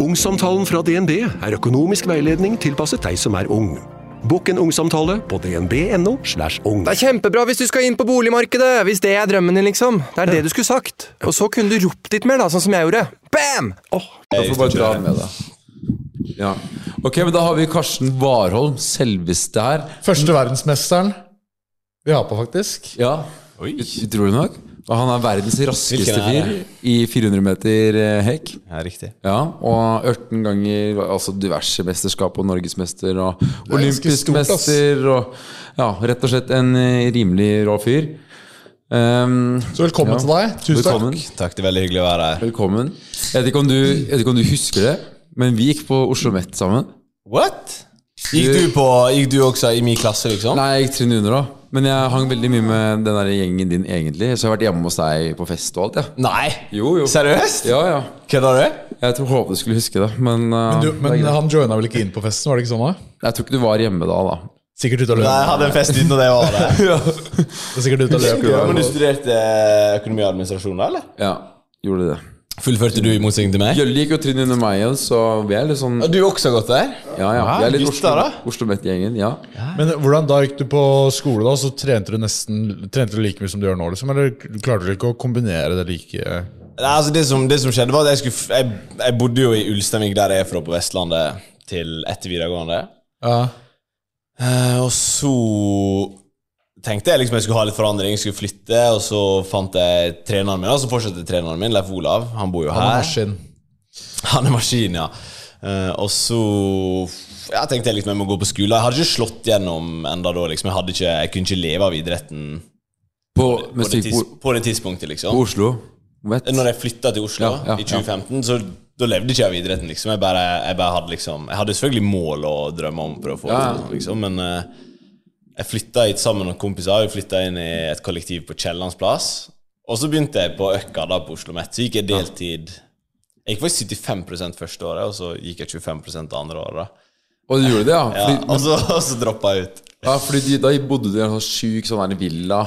Ungsamtalen fra DNB er økonomisk veiledning tilpasset deg som er ung. Bokk en ungsamtale på dnb.no. slash ung. Det er kjempebra hvis du skal inn på boligmarkedet! Hvis det er drømmen din, liksom. Det er det du skulle sagt. Og så kunne du ropt litt mer, da, sånn som jeg gjorde. Bam! Da får du bare dra med det. Ja. Ok, men da har vi Karsten Warholm, selveste her. Første verdensmesteren vi har på, faktisk. Ja, utrolig nok. Og han er verdens raskeste er fyr i 400 meter eh, hekk. Ja, riktig. Ja, og 18 ganger altså diverse mesterskap og norgesmester og olympisk stort, mester og ja, rett og slett en eh, rimelig rå fyr. Um, Så velkommen Ja. til deg. Tusen velkommen. takk. Takk, det er veldig hyggelig å være her. Velkommen. Jeg vet, ikke om du, jeg vet ikke om du husker det, men vi gikk på Oslo Met sammen. What? Gikk du, på, gikk du også i min klasse, liksom? Nei, jeg gikk trinn under da. Men jeg hang veldig mye med den der gjengen din egentlig. Så jeg har vært hjemme hos deg på fest og alt, ja. Nei! Jo, jo. Seriøst? Ja, ja. Kødder du? Jeg tror håpet du skulle huske det, men, uh, Men, du, men han joina vel ikke inn på festen? var det ikke sånn da? Jeg tror ikke du var hjemme da, da. Sikkert ute og Nei, jeg hadde en fest uten det var. Det ja. Sikkert ute og løp. Men du studerte økonomi og administrasjon, da, eller? Ja, gjorde det. Fullførte du i motsetning til meg? Jølle gikk jo trinn under meg igjen, så vi er litt sånn Har du også gått der? Ja, ja. Vi er litt gutta, Oslo, da. Oslo Met-gjengen, ja. Men hvordan da gikk du på skole, da? Så trente du nesten Trente du like mye som du gjør nå, liksom? Eller klarte du ikke å kombinere det like Nei, altså det som, det som skjedde, var at jeg, skulle, jeg, jeg bodde jo i Ulsteinvik, der jeg er fra, på Vestlandet, til etter videregående. Ja. Uh, og så tenkte jeg liksom jeg skulle ha litt forandring, skulle flytte, og så fant jeg treneren min, og så fortsatte treneren min, Leif Olav. Han bor jo her. Han er maskin. Han er maskin, ja. Eh, og så ja, tenkte jeg liksom jeg må gå på skole. Jeg hadde ikke slått gjennom enda da. liksom Jeg, ikke, jeg kunne ikke leve av idretten På, på det, tids, på, på det tidspunktet, på liksom. Oslo Vet. Når jeg flytta til Oslo Ja, ja, i 2015, så da levde ikke jeg av idretten. liksom Jeg bare, jeg bare hadde liksom Jeg hadde selvfølgelig mål og drømmer om å prøve å få det liksom, men eh, jeg flytta hit sammen med kompiser. Vi flytta inn i et kollektiv på Kiellands plass. Og så begynte jeg på Økka da på Oslo Met. Så gikk jeg deltid. Jeg gikk faktisk 75% første året, og så gikk jeg 25 det andre året. Og du gjorde det, ja? Ja, og så, og så droppa jeg ut. ja, fordi da bodde du i en sånn sjuk sånn der villa.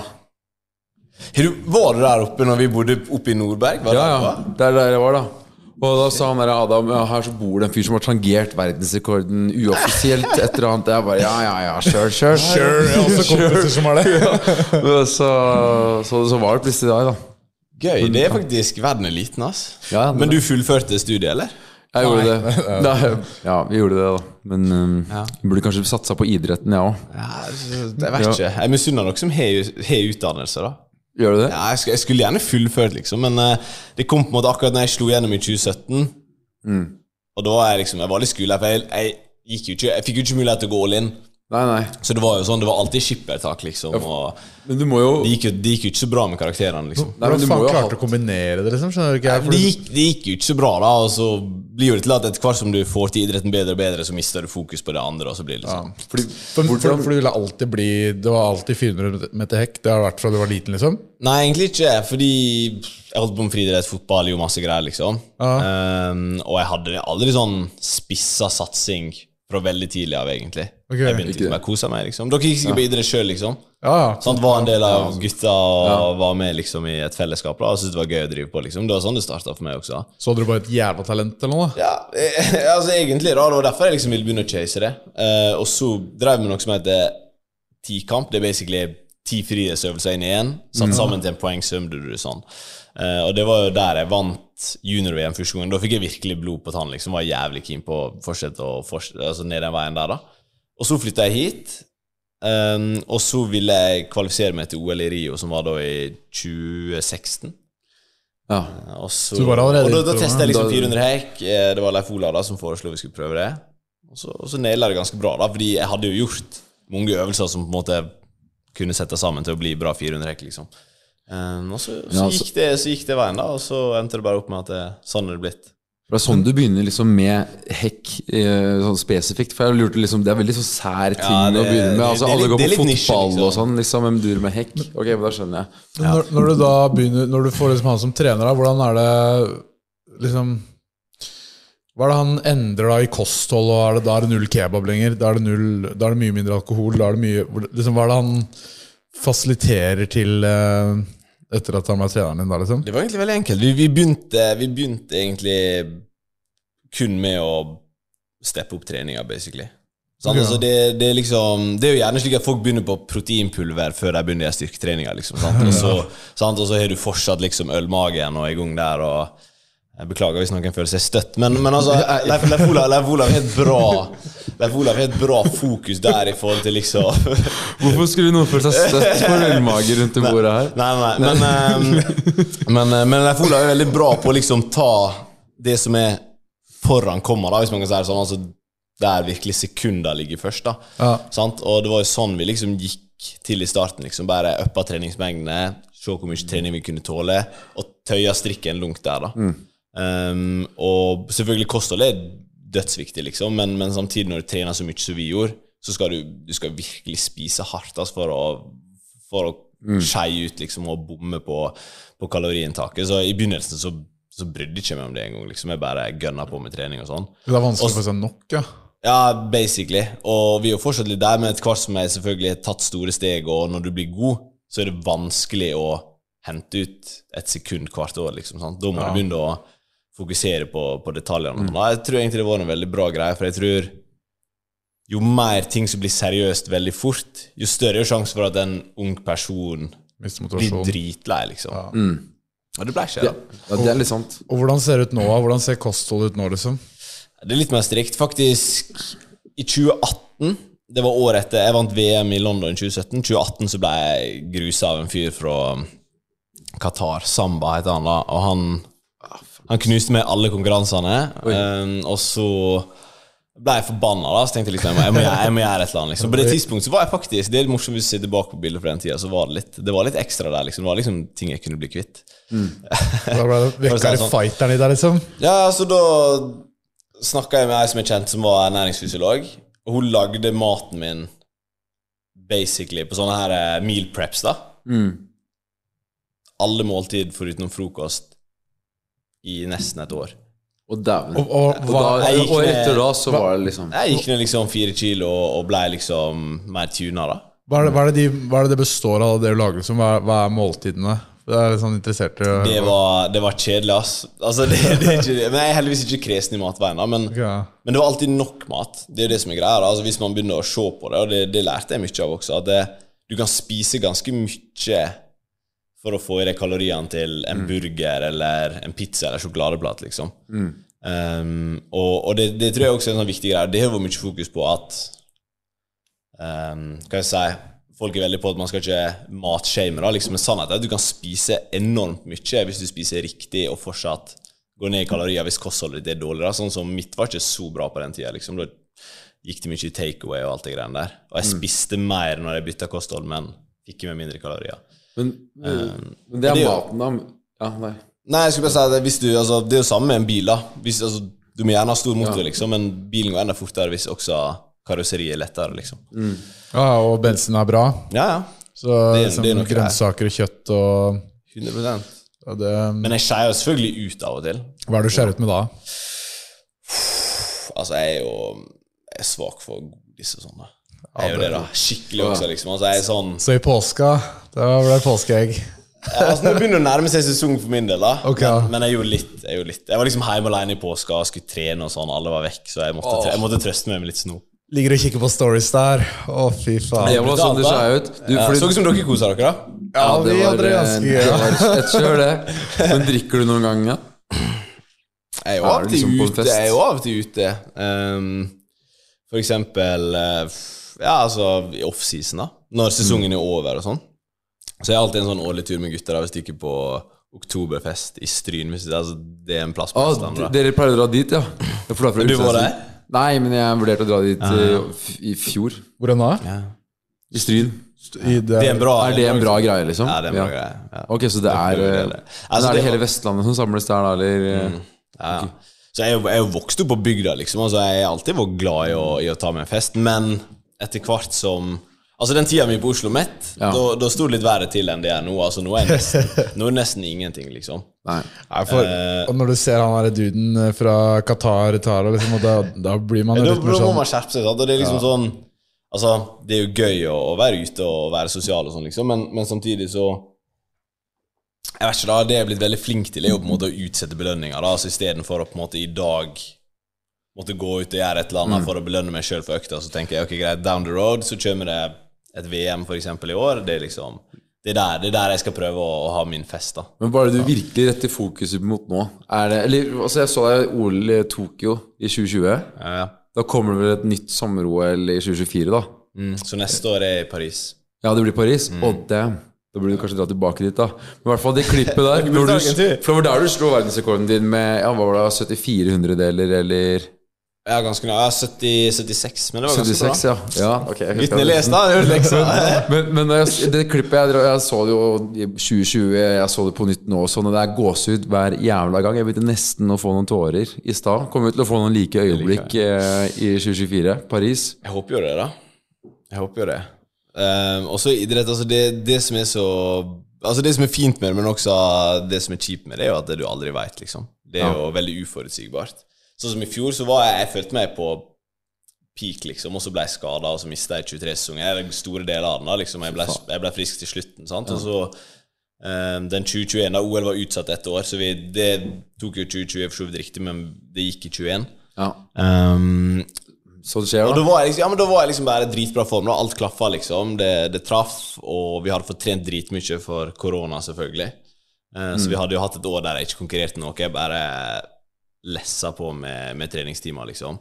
Var du der oppe når vi bodde oppe i Nordberg? Var Ja, det ja. Der, er der jeg var, da. Og da sa han der Adam ja, her så bor det en fyr som har tangert verdensrekorden uoffisielt. Et eller annet. Jeg bare ja, ja, ja, sure, sure. Sure, jeg har også kompiser som har det. Så, så, så var det plutselig deg, da. Gøy. Det er faktisk Verden er liten, ass. Ja, det- Men du fullførte studiet, eller? Jeg gjorde det. Nei, ja, vi gjorde det, da. Men um, ja. burde kanskje satsa på idretten, jeg òg. Ja, jeg vet ikke. Jeg misunner dere som har har utdannelse, da. Gjør du det? Ja, jeg, skulle, jeg skulle gjerne fullført, liksom, men uh, det kom på en måte akkurat når jeg slo gjennom i 2017. Og da jeg liksom Jeg var litt for jeg, jeg, gikk jo ikke, jeg fikk jo ikke mulighet til å gå all in. Nei, nei. Så det var jo sånn, det var alltid skippertak, liksom. Og Men du må jo det gikk, jo, det gikk jo ikke så bra med karakterene, liksom. Nei, men Hvordan du må faen jo ha klarte du å kombinere det, liksom? Skjønner du ikke? jeg? Det gikk, det gikk jo ikke så bra, da, og så blir jo det til at etter hvert som du får til idretten bedre og bedre, så mister du fokus på det andre, og så blir det liksom fordi, For, for, for du ville alltid bli Det var alltid 400 meter hekk? Det har det vært fra du var liten, liksom? Nei, egentlig ikke, fordi jeg holdt på med friidrett, fotball, jo masse greier, liksom. Um, og jeg hadde aldri sånn spissa satsing fra veldig tidlig av, egentlig. Okay. Jeg begynte liksom, jeg kosa meg, liksom. Dere gikk sikkert på idrett sjøl, liksom. Ja, ja. Sånn, var en del av gutta og var med liksom i et fellesskap da, og syntes det var gøy å drive på. liksom Det var sånn det starta for meg også. Så hadde du bare et jævla talent, eller noe? Ja, jeg, altså egentlig da, Det var derfor jeg liksom ville begynne å chase det. Uh, og så drev vi noe som heter tikamp. Det er basically ti frihetsøvelser inn i én, satt sammen til en poengsum. du- du- Sånn. Uh, og det var jo der jeg vant junior-VM første gang. Da fikk jeg virkelig blod på tann. liksom Var jævlig keen på å fortsette å fortsette, altså ned den veien der. da Og så flytta jeg hit. Um, og så ville jeg kvalifisere meg til OL i Rio, som var da i 2016. ja. Og så, Så og da, da testet jeg liksom 400 hekk. Eh, Det var Leif Olav da som foreslo vi skulle prøve det. Og så, og så naila det ganske bra, da fordi jeg hadde jo gjort mange øvelser som på en måte kunne sette sammen til å bli bra 400 hekk. liksom Eh, Og så, så, Ja, altså- gikk det, så gikk det veien, da, og så endte det bare opp med at det, sånn er det blitt. Det er sånn du begynner liksom med hekk eh, sånn spesifikt. For jeg lurte liksom Det er veldig sånn sær ting Ja, det- å begynne med. det- Altså det Alle går på fotball nisje, liksom. og sånn, liksom. Hvem dur med hekk? Ok, men da skjønner jeg. Ja. Når, når du da begynner Når du får liksom han som trener, da, hvordan er det liksom Hva er det han endrer da i kosthold? Og er det, da er det null kebab lenger? Da er det, null, da er det mye mindre alkohol? Da er det mye, liksom, hva er det han fasiliterer til uh, etter at han ble treneren din? da liksom? Det var egentlig veldig enkelt. Vi, vi, begynte, vi begynte egentlig kun med å steppe opp treninga, basically. Sant? Altså, det, det, er liksom, det er jo gjerne slik at folk begynner på proteinpulver før de begynner å styrketreninga. Liksom. Og så har du fortsatt liksom ølmagen og er i gang der. og jeg Beklager hvis noen føler seg støtt, men, men altså, Leif, Leif, Olav, Leif Olav har et bra Leif Olav har et bra fokus der i forhold til liksom Hvorfor skulle noen føle seg støtt for ølmage rundt det bordet her? Nei, nei, men, um, men, uh, men Leif Olav er veldig bra på å liksom ta det som er foran komma, da, hvis man kan si det sånn. altså Der virkelig sekunder ligger først. da Ja. Sant? Og det var jo sånn vi liksom gikk til i starten. liksom Bare uppa treningsmengdene, se hvor mye trening vi kunne tåle, og tøya strikken langt der. da Um, og selvfølgelig kosthold er dødsviktig, liksom, men, men samtidig, når du trener så mye som vi gjorde, så skal du, du skal virkelig spise hardt altså, for å, for å skeie ut liksom, og bomme på, på kaloriinntaket. Så i begynnelsen så, så brydde jeg ikke meg om det engang. Liksom. Jeg bare gønna på med trening og sånn. Det er vanskelig å få seg nok, ja. Ja, basically. Og vi er jo fortsatt litt der, men etter hvert som jeg selvfølgelig har tatt store steg, og når du blir god, så er det vanskelig å hente ut et sekund hvert år. liksom, sant? Da må du begynne å fokusere på, på detaljene. Mm. Jeg tror egentlig det var en veldig bra greie, for jeg tror jo mer ting som blir seriøst veldig fort, jo større er sjanse for at en ung person blir dritlei, liksom. Og det ble ikke det. Ja, det er litt sant. Og hvordan ser det ut nå? Hvordan ser kostholdet ut nå, liksom? Det er litt mer strikt. Faktisk, i 2018 Det var året etter jeg vant VM i London i 2017. 2018 så ble jeg grusa av en fyr fra Qatar. Samba heter han da. Og han, han knuste meg i alle konkurransene. Um, og så ble jeg forbanna. da Så tenkte jeg liksom jeg må, jeg må, gjøre, et eller annet. Liksom. På det tidspunktet så var jeg faktisk Det er morsomt hvis du ser tilbake på bildet fra den tida. Så var det litt Det var litt ekstra der. liksom Det var liksom ting jeg kunne bli kvitt. Da ble det For vekka sånn. fighteren i deg, liksom? Ja, så da snakka jeg med ei som er kjent, som var ernæringsfysiolog. Og hun lagde maten min basically på sånne her eh, meal preps, da. Alle måltid foruten frokost i nesten et år. Og dæven. Og, og, Og, da, og etter da så var det liksom Jeg gikk ned liksom fire kilo og, og blei liksom mer tuna, da. hva, er det, hva, er det de, hva er det det består av, det du lager? Liksom? Hva, er- hva er måltidene? Det er litt sånn interessert i Det var, det var kjedelig, ass. Altså, det, det er ikke, men jeg er heldigvis ikke kresen i matveien, da. Men, okay. men det var alltid nok mat. Det er det som er greia. Altså, hvis man begynner å se på det, og det, det lærte jeg mye av også, at det, du kan spise ganske mye for å få i deg kaloriene til en burger eller en pizza eller sjokoladeplate, liksom. Um, og og det, det tror jeg også er en sånn viktig greie. Det har vært mye fokus på at um, Hva jeg si Folk er veldig på at man skal ikke matshame, liksom. men sannheten er at du kan spise enormt mye hvis du spiser riktig og fortsatt går ned i kalorier hvis kostholdet ditt er dårlig. Da. Sånn som mitt var ikke så bra på den tida. Liksom. Da gikk det mye i takeaway og alt det greiene der. Og jeg spiste mer når jeg bytta kosthold, men ikke med mindre kalorier. Men, men, men det er det er maten, da. Ja, nei. Nei, jeg skulle bare si at hvis du, altså, Det er jo samme med en bil. da hvis, altså, Du må gjerne ha stor motor, Ja. liksom, men bilen går enda fortere hvis også karosseriet er lettere. liksom ja, og bensin er bra. Ja, ja. Så er- liksom, det er grønnsaker og kjøtt og 100 ja, det, Men jeg skeier jo selvfølgelig ut av og til. Hva er det du skjer ut med da? Altså, jeg er jo Jeg er svak for godis og sånn. da Jeg gjør det, da. Skikkelig også, liksom. Altså, jeg er sånn Så i påska, da ble det påskeegg. ja, altså, Nå begynner det å nærme seg sesong for min del, da. Okay. Men, men jeg gjorde litt. Jeg, gjorde litt. jeg var liksom hjemme alene i påska og skulle trene, og sånn. Alle var vekk, så jeg måtte, jeg måtte trøste meg med litt snop. Ligger og kikker på stories der. Å, fy faen. Det var sånn det så ut. Du, Ja, så ut som dere kosa dere, da. Ja, vi hadde det ganske gøy. Det var et kjør, det. Men drikker du noen gang? da? Jeg er jo av og til liksom ute. Jeg er jo av og til ute. Um, for eksempel f- Ja, altså i offseason, da. Når sesongen er over og sånn. Så jeg har alltid en sånn årlig tur med gutta. da Vi stikker på oktoberfest i Stryn. Hvis det, altså, det er en plass på Å, Østlandet. dere pleier å dra dit, ja? Jeg Du var der? Nei, men jeg vurderte å dra dit ja, f- i fjor. Hvor er den da? Ja. I Stryn. I det, Det er en bra Er det en bra greie, liksom? Ja, det er en bra greie. Ja. Ok, så det er prøver eh, det. Men Altså, Er det hele Vestlandet som samles der, da, eller? Mm. Ja. Så jeg er jo- jeg er jo vokst opp på bygda, liksom. Altså, jeg har alltid vært glad i å, i å ta meg en fest. Men etter hvert som Altså Den tida mi på Oslo Met, Ja. da, da sto det litt verre til enn det er nå. Altså Nå er det nesten, nå er nesten ingenting, liksom. Nei. Nei, for, Eh. og når du ser han derre duden eh, fra Qatar, Tara, liksom, og da, da blir man jo Da, litt mer da må sånn man skjerpe seg. Sant? Det er liksom sånn Altså, det er jo gøy å, å være ute og være sosial og sånn, liksom, men, men samtidig så Jeg vet ikke, da. Det jeg er blitt veldig flink til, er jo på en måte å utsette belønninger. da, altså Istedenfor å på en måte i dag måtte gå ut og gjøre et eller annet for å belønne meg sjøl for økta. Så tenker jeg ok, greit, down the road så kommer det et VM eksempel i år. Det er liksom det er der, det er der jeg skal prøve å, å ha min fest. da Men hva er det du virkelig retter fokuset mot nå? Er det, eller, altså Jeg så deg i OL i Tokyo i 2020. Ja, ja. Da kommer det vel et nytt sommer-OL i 2024, da? Mm, så neste år er i Paris. Ja, det blir Paris? Mm. Å, damn. Da burde du kanskje dra tilbake dit, da. Men i hvert fall det klippet der det var der du slo verdensrekorden din med Ja, hva var det, 74 hundredeler, eller Ja, ganske nøye. 70, 76, men det var ganske 76, bra. ja. ja Okay, jeg husker Gutten er lest, da. Det. Men, men jeg, det klippet jeg, jeg så det jo i 2020, jeg så det på nytt nå også, når det er gåsehud hver jævla gang. Jeg begynte nesten å få noen tårer i stad. Kommer vi til å få noen like øyeblikk eh, i 2024? Paris? Jeg håper jo det, da. Jeg håper jo det. Um, og så idrett, altså det, det som er så Altså Det som er fint med det, men også det som er kjipt med det, er jo at du aldri veit, liksom. Det er jo veldig uforutsigbart. Sånn som i fjor, så var jeg Jeg følte meg på peak, liksom, og så ble jeg skada, og så mista jeg 23-sesongen. Eller store deler av den, da, liksom. Jeg ble, jeg ble frisk til slutten, sant. Og så um, den 2021, da OL var utsatt ett år, så vi, det tok jo 2020 for så vidt riktig, men det gikk i 21. Ja. Um, Så det skjer, da da? var jeg liksom, ja, men da var jeg liksom bare i dritbra form. Da. Alt klaffa, liksom. Det, det traff, og vi hadde fått trent dritmye for korona, selvfølgelig. Eh, Så vi hadde jo hatt et år der jeg ikke konkurrerte noe. Jeg bare lessa på med, med treningstimer, liksom.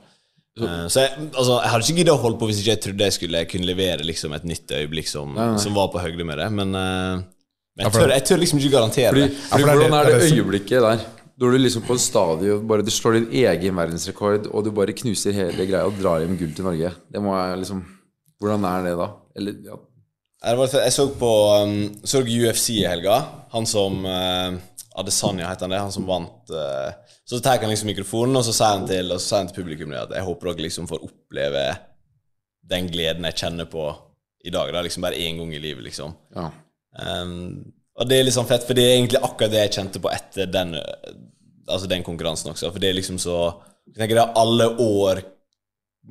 Så, Så jeg, altså, jeg hadde ikke giddet å holde på hvis ikke jeg trodde jeg skulle kunne levere liksom, et nytt øyeblikk som, som var på høyde med det. Men, eh, men jeg, tør, jeg tør liksom ikke garantere Fordi, det. fordi Hvordan er det øyeblikket der? Når du liksom på en stadion bare Du slår din egen verdensrekord, og du bare knuser hele greia og drar hjem gull til Norge. Det må jeg liksom Hvordan er det da? Eller, ja. Jeg så på um, så UFC i helga. Han som uh, Adesanya heter han det. Han som vant. Uh, så tar han liksom mikrofonen, og så sier han til, og så sier han til publikum at jeg håper dere liksom får oppleve den gleden jeg kjenner på i dag. Da, liksom bare én gang i livet, liksom. ja. Um, og det er liksom fett, for det er egentlig akkurat det jeg kjente på etter den, altså den konkurransen også. For det er liksom så Jeg tenker det er alle år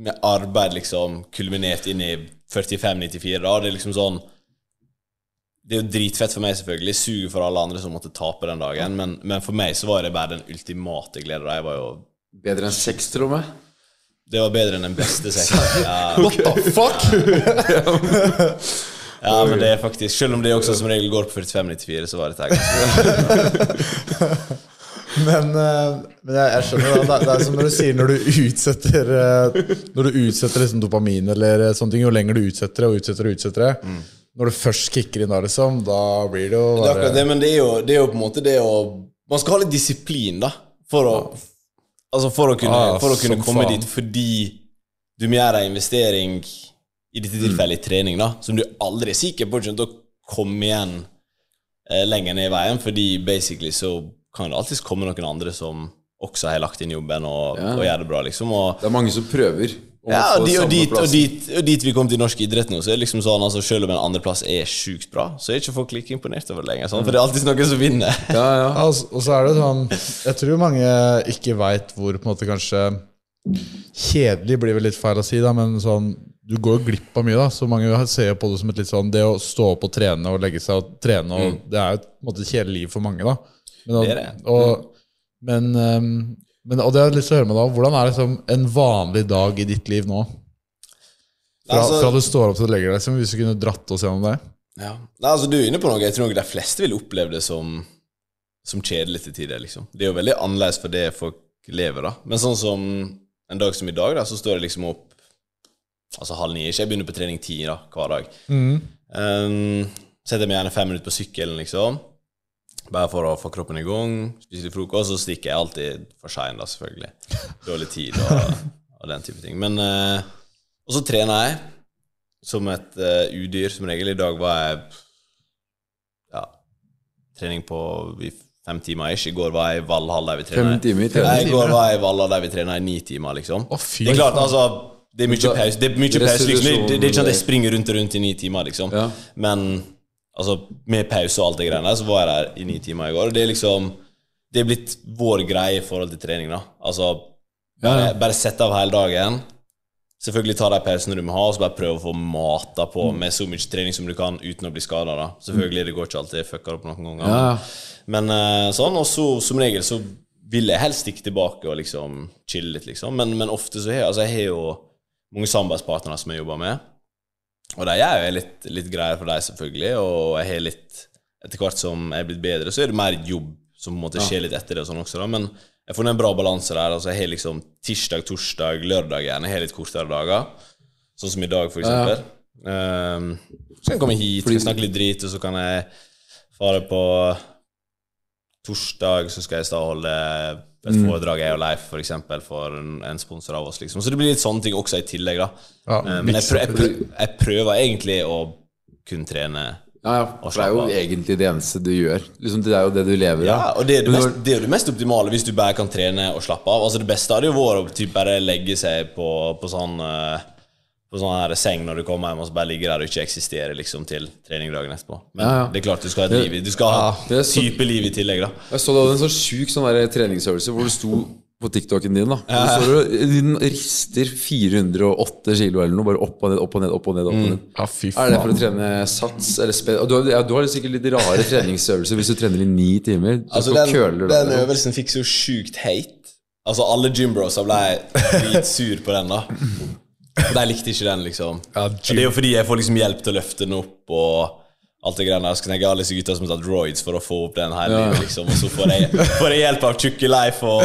med arbeid liksom kulminert inn i 45-94. Da. Det er liksom sånn Det er jo dritfett for meg, selvfølgelig. Suger for alle andre som måtte tape den dagen. Men, men for meg så var det bare den ultimate glede. Jeg var jo Bedre enn og? Det var bedre enn den beste sexen. Ja. What the fuck?! ja, men det er faktisk Selv om det også som regel går på 45-94, så var dette ganske Men, eh, men jeg, jeg skjønner det. Det er, som når du sier når du utsetter eh, Når du utsetter liksom dopamin eller sånne ting, jo lenger du utsetter det og utsetter det, utsetter det Når du først kicker inn da, liksom, da blir det jo Det er akkurat det, men det er, jo, det er jo på en måte det å Man skal ha litt disiplin, da, for å Altså for å kunne, ah, for å kunne komme faen. dit fordi du må gjøre en investering, i dette tilfellet i trening, da, som du aldri er sikker på kommer til å komme igjen eh, lenger ned i veien, fordi basically så kan det alltids komme noen andre som også har lagt inn jobben og, Ja. og gjør det bra, liksom. Og, Det er mange som prøver. Ja, og, de, og, dit, og, dit, og dit vi kom til norsk idrett nå, så er det liksom sånn altså Selv om en andreplass er sjukt bra, så er ikke folk like imponert over det lenger. Sånn, for det er alltid noen som vinner. Ja, ja. Ja, og så- og så er det sånn Jeg tror mange ikke veit hvor på en måte kanskje Kjedelig blir vel litt feil å si, da, men sånn du går glipp av mye. da Så mange ser jo på det som et litt sånn Det å stå opp og trene og legge seg og trene, og, det er jo på en måte et kjedelig liv for mange. da men, Det er det. Og, men, ehm, men, og det har jeg lyst til å høre med deg Hvordan er liksom en vanlig dag i ditt liv nå? Fra, Altså- fra du står opp til du legger deg, liksom, hvis du kunne dratt oss gjennom det? Ja. Nei, altså Du er inne på noe. Jeg tror nok de fleste vil oppleve det som, som kjedelig til tider. liksom. Det er jo veldig annerledes for det folk lever, da. Men sånn som en dag som i dag, da, så står jeg liksom opp altså halv ni. Ikke jeg begynner på trening ti da, hver dag. Um, setter meg gjerne fem minutter på sykkelen, liksom. Bare for å få kroppen i gang. Spise litt frokost, og så stikker jeg alltid for sein, da, selvfølgelig. Dårlig tid og, og den type ting. Men eh, Og så trener jeg som et eh, udyr, som regel. I dag var jeg ja, trening på fem timer ish. I går var jeg i Valhall der vi trener. Fem timer Nei. I går var jeg i Valhall der vi trener i ni timer, liksom. Å, fy det er klart, altså Det er mye pause. Det er mye pause liksom. det, det, det er ikke sånn at jeg springer rundt og rundt i ni timer, liksom. Ja. Men altså, med pause og alt det greiene så var jeg der i ni timer i går. Og det er liksom Det er blitt vår greie i forhold til trening, da. Altså bare, bare sette av hele dagen. Selvfølgelig ta de pausene du må ha, og så bare prøve å få mata på Mm. med så mye trening som du kan uten å bli skada. Selvfølgelig, det går ikke alltid. Jeg fucker opp noen ganger. Ja, ja. Men eh, sånn, og så som regel så vil jeg helst stikke tilbake og liksom chille litt, liksom. Men, men ofte så har jeg Altså, jeg har jo mange samarbeidspartnere som jeg jobber med, og de er jo litt, litt greier for deg, selvfølgelig, og jeg har litt Etter hvert som jeg er blitt bedre, så er det mer jobb som på en måte skjer litt etter det og sånn også, da, men jeg har funnet en bra balanse der. Altså, jeg har liksom tirsdag, torsdag, lørdag gjerne. Jeg har litt kortere dager. Sånn som i dag, for eksempel. Um, så kan jeg komme hit, Fordi... snakke litt drit, og så kan jeg fare på torsdag, så skal jeg i stad holde et foredrag, jeg og Leif, for eksempel, for en, en sponsor av oss. liksom. Så det blir litt sånne ting også i tillegg, da. Ja, uh, men jeg, prø jeg, prø jeg prøver egentlig å kun trene Ja, ja, for det er jo egentlig det eneste du gjør. Liksom, det er jo det du lever av. Ja, og det er, det, mest, det er jo det mest optimale hvis du bare kan trene og slappe av. Altså Det beste hadde jo vært å typ bare legge seg på, på sånn eh, På sånn her seng når du kommer hjem og så bare ligger der og ikke eksisterer liksom til trening dagen etterpå. Men Ja, ja. det er klart du skal ha et liv Du skal ha ja, så- type liv i tillegg, da. Jeg så du hadde en sånn sjuk sånn treningsøvelse hvor du sto på TikToken din. da Og så står du rister 408 kilo eller noe, bare opp og ned, opp og ned. opp og ned, opp og ned. Ja, fy Er det for å trene sats? Eller spe du, har, ja, du har sikkert litt rare treningsøvelser hvis du trener i ni timer. Altså Den, køler den øvelsen fikk så sjukt hate. Altså Alle gymbrosa ble dritsur på den, da. De likte ikke den, liksom. Ja, Og det er jo fordi jeg får liksom hjelp til å løfte den opp og alt det greiene der. Så tenker jeg alle disse gutta som har tatt roids for å få opp den her, livet, liksom. Og så får jeg, får jeg hjelp av tjukke Leif og,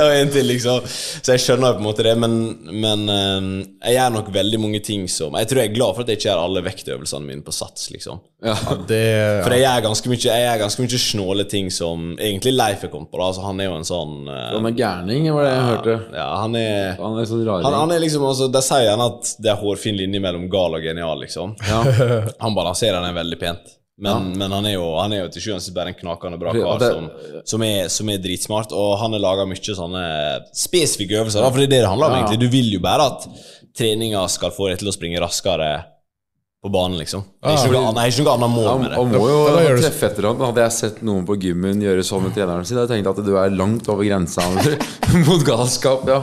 og en til, liksom. Så jeg skjønner jo på en måte det, men, men eh, jeg gjør nok veldig mange ting som Jeg tror jeg er glad for at jeg ikke gjør alle vektøvelsene mine på sats, liksom. Ja. Det, For jeg gjør ganske mye Jeg gjør ganske mye snåle ting som egentlig Leif er kommet på. da Altså Han er jo en sånn uh, Han er gærning, var det jeg hørte. Ja, han er Han er sånn raring. han, han er liksom altså, Der sier han at det er hårfin linje mellom gal og genial, liksom. Han balanserer den veldig pent. Men, men han er jo Han er jo til sjuende og bare en knakende bra Ja, kar det- som, som, er, som er dritsmart. Og han har laga mye sånne spesifikke øvelser. Da, for det er det det handler om, Ja. egentlig. Du vil jo bare at treninga skal få deg til å springe raskere på banen, liksom. Det er ikke noe annet, ikke noe annet mål med det. han må jo Ja, treffe etter ham. Hadde jeg sett noen på gymmen gjøre sånn med treneren sin, hadde jeg tenkt at du er langt over grensa mot galskap. Ja.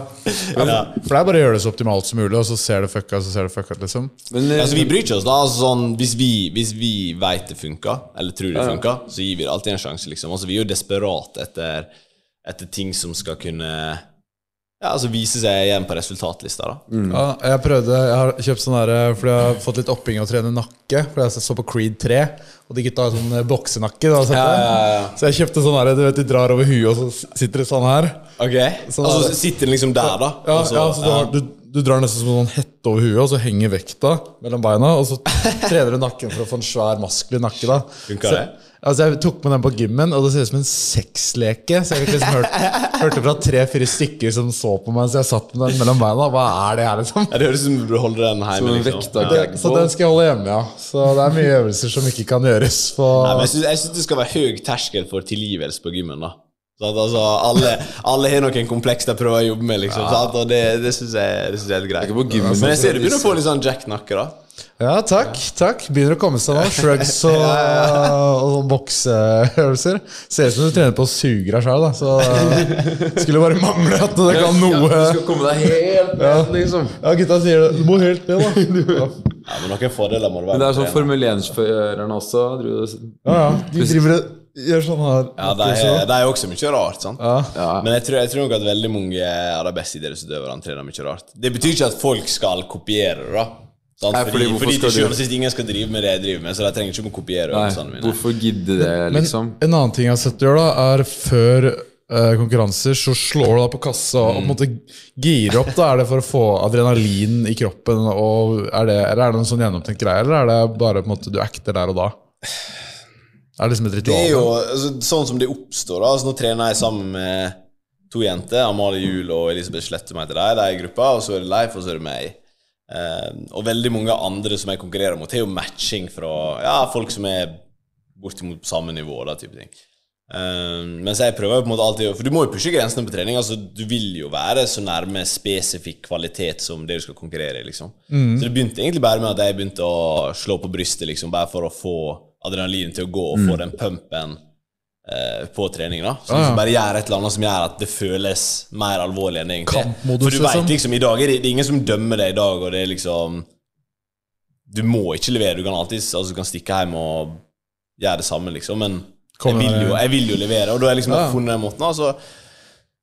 Ja. for det er bare å gjøre det så optimalt som mulig, og så ser det fucka, så ser det fucka liksom. Men eh, Altså, vi bryr ikke oss da altså, sånn, Hvis vi, hvis vi vet det funker, eller tror det funker, så gir vi det alltid en sjanse. liksom Altså, Vi er jo desperate etter, etter ting som skal kunne Ja, altså vise seg igjen på resultatlista. da Ja, jeg prøvde, jeg har kjøpt sånn der Fordi jeg har fått litt opping av å trene nakke. Fordi jeg så på Creed 3, og de gutta har sånn eh, boksenakke. Da, ja, ja? Så jeg kjøpte sånn der, du vet, de drar over huet, og så sitter det sånn her. Ok Sånn Altså det. sitter den liksom der, da? Ja, så- ja, så du, har, du, du drar nesten som en sånn hette over huet, og så henger vekta mellom beina, og så trener du nakken for å få en svær maskulin nakke. da Funker så, det? Altså Jeg tok med den på gymmen, og det ser ut som en sexleke. Så jeg liksom hørte, hørte fra tre-fire stykker som så på meg så jeg satt med den mellom beina. Hva er det her, liksom? Ja, Det høres ut som du burde holde den hjemme. Liksom. vekta ja. Så den skal jeg holde hjemme, ja. Så det er mye øvelser som ikke kan gjøres på Nei, men jeg syns, det skal være høy terskel for tilgivelse på gymmen. da så at, altså, alle, alle har noen kompleks de prøver å jobbe med, liksom. sant? Og det, det syns jeg, jeg er helt greit. ikke på gymmen, Men jeg ser du begynner å få litt sånn Jack-nakke, da. Ja, takk. takk Begynner å komme seg nå. Shrugs og, og bokseøvelser. Ser ut som du trener på å suge deg sjøl, da. Så skulle bare mangle at det kan Du noe skal komme deg helt ned, liksom. Ja, gutta sier det. Du må helt ned, da. Ja, Ja, men noen fordeler må det være. Men det er sånn. Formel 1-førerne også. og- ja. De driver det gjør sånn her. Ja, det er, det er også mye rart, sant? Ja. Men jeg tror, jeg tror nok at veldig mange av de beste idrettsutøverne trener mye rart. Det betyr ikke at folk skal kopiere det, da. Nei, Fordi, fordi fordi skal til du- sjuende og sist ingen skal drive med det jeg driver med, så jeg trenger ikke å kopiere Nei, mine. hvorfor gidde det, Men liksom? en annen ting jeg har sett du gjør, da, er før eh, konkurranser så slår du deg på kassa og på en måte girer opp. da Er det for å få adrenalin i kroppen? Og er det, eller er det en sånn gjennomtenkt greie, eller er det bare på en måte du acter der og da? Er det liksom et Det er jo altså, sånn som det oppstår. da altså, Nå trener jeg sammen med to jenter, Amalie Juel og Elisabeth Slette, meg til deg, De er i gruppa, og så er det Leif, og så er det meg. Eh, og veldig mange andre som jeg konkurrerer mot, har jo matching fra ja, folk som er bortimot på samme nivå. Da, type ting. Eh, mens jeg prøver jo på en måte alltid For du må jo pushe grensene på trening. Altså, du vil jo være så nærme spesifikk kvalitet som det du skal konkurrere i. liksom. Så det begynte egentlig bare med at jeg begynte å slå på brystet, liksom, bare for å få adrenalin til å gå og få den pumpen på trening. da Så liksom bare gjør et eller annet som gjør at det føles mer alvorlig enn det egentlig. Kampmodus, For du liksom. vet liksom, i dag er det, det er ingen som dømmer deg i dag, og det er liksom Du må ikke levere. Du kan alltid altså, du kan stikke hjem og gjøre det samme, liksom. Men jeg vil, jo, jeg vil jo levere, og da har jeg liksom Ja. funnet den måten. Altså,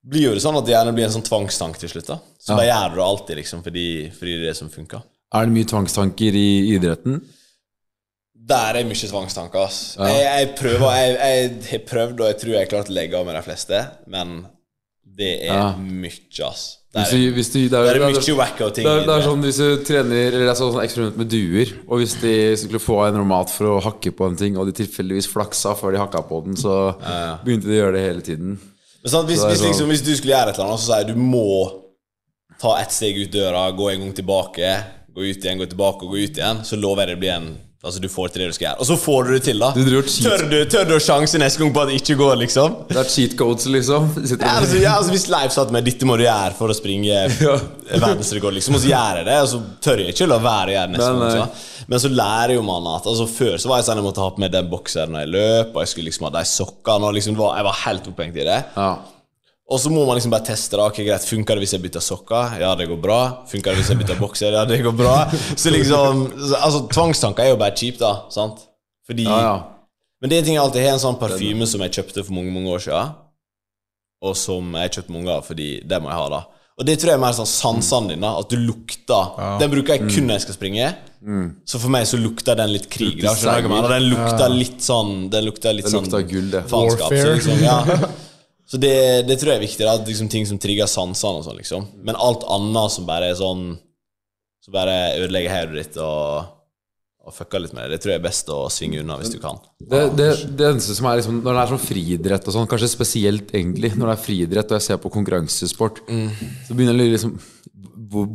blir jo det sånn at det gjerne blir en sånn tvangstank til slutt. da Så da gjør du det alltid, liksom, fordi, fordi det er det som funker. Er det mye tvangstanker i idretten? Der er mye tvangstanker. ass jeg, jeg prøver Jeg, jeg har prøvd, og jeg tror jeg har klart å legge av med de fleste, men det er Ja. mye, ass. Det Hvis er, du, hvis du, det, er, det er mye wacko ting. det, er, det er sånn hvis du trener Eller det er sånn eksperiment med duer, og hvis de skulle få en romat for å hakke på en ting, og de tilfeldigvis flaksa før de hakka på den, så begynte de å gjøre det hele tiden. Men sånn, hvis, Så hvis, sånn- liksom, hvis du skulle gjøre et eller annet, så sier du du må ta ett steg ut døra, gå en gang tilbake, gå ut igjen, gå tilbake og gå ut igjen, så lover jeg det blir en Altså, du får til det du skal gjøre. Og så får du det til, da. Du. Tør du, tør du å sjanse neste gang på at det ikke går, liksom? Det er cheat codes, liksom. Ja, altså, ja, altså Hvis Leif satt med 'dette må du gjøre for å springe verdensrekord', liksom, og så gjør jeg det, og så tør jeg ikke la være å gjøre det neste Nei, gang. så. Men så lærer jo man at altså Før så var jeg sånn jeg måtte ha på meg den bokseren når jeg løp, og jeg skulle liksom ha de sokkene, og liksom jeg var helt opphengt i det. Ja. Og så må man liksom bare teste det. Ok, greit, Funker det hvis jeg bytter sokker? Ja, det går bra. Funker det hvis jeg bytter bokser? Ja, det går bra. Så liksom Altså, tvangstanker er jo bare kjipt, da. Sant? Fordi Ja, ja. Men det er en ting jeg alltid har en sånn parfyme som jeg kjøpte for mange mange år siden, og som jeg har kjøpt mange av, fordi det må jeg ha, da. Og det tror jeg er mer sånn sansene dine, at du lukter Den bruker jeg kun når jeg skal springe. Så for meg så lukter den litt krig. Da, skjønner du hva jeg mener? Den lukter litt sånn Den lukter litt Det sånn lukter gull, det. faenskap. Så, liksom, ja. Så det, det tror jeg er viktig. Da, liksom, ting som trigger sansene og sånn, liksom. Men alt annet som bare er sånn Som bare ødelegger hodet ditt og, og fucker litt med det, det tror jeg er best å svinge unna hvis du kan. Det, det, det eneste som er liksom Når det er sånn friidrett og sånn, kanskje spesielt egentlig når det er friidrett og jeg ser på konkurransesport, så begynner jeg å lure liksom hvor,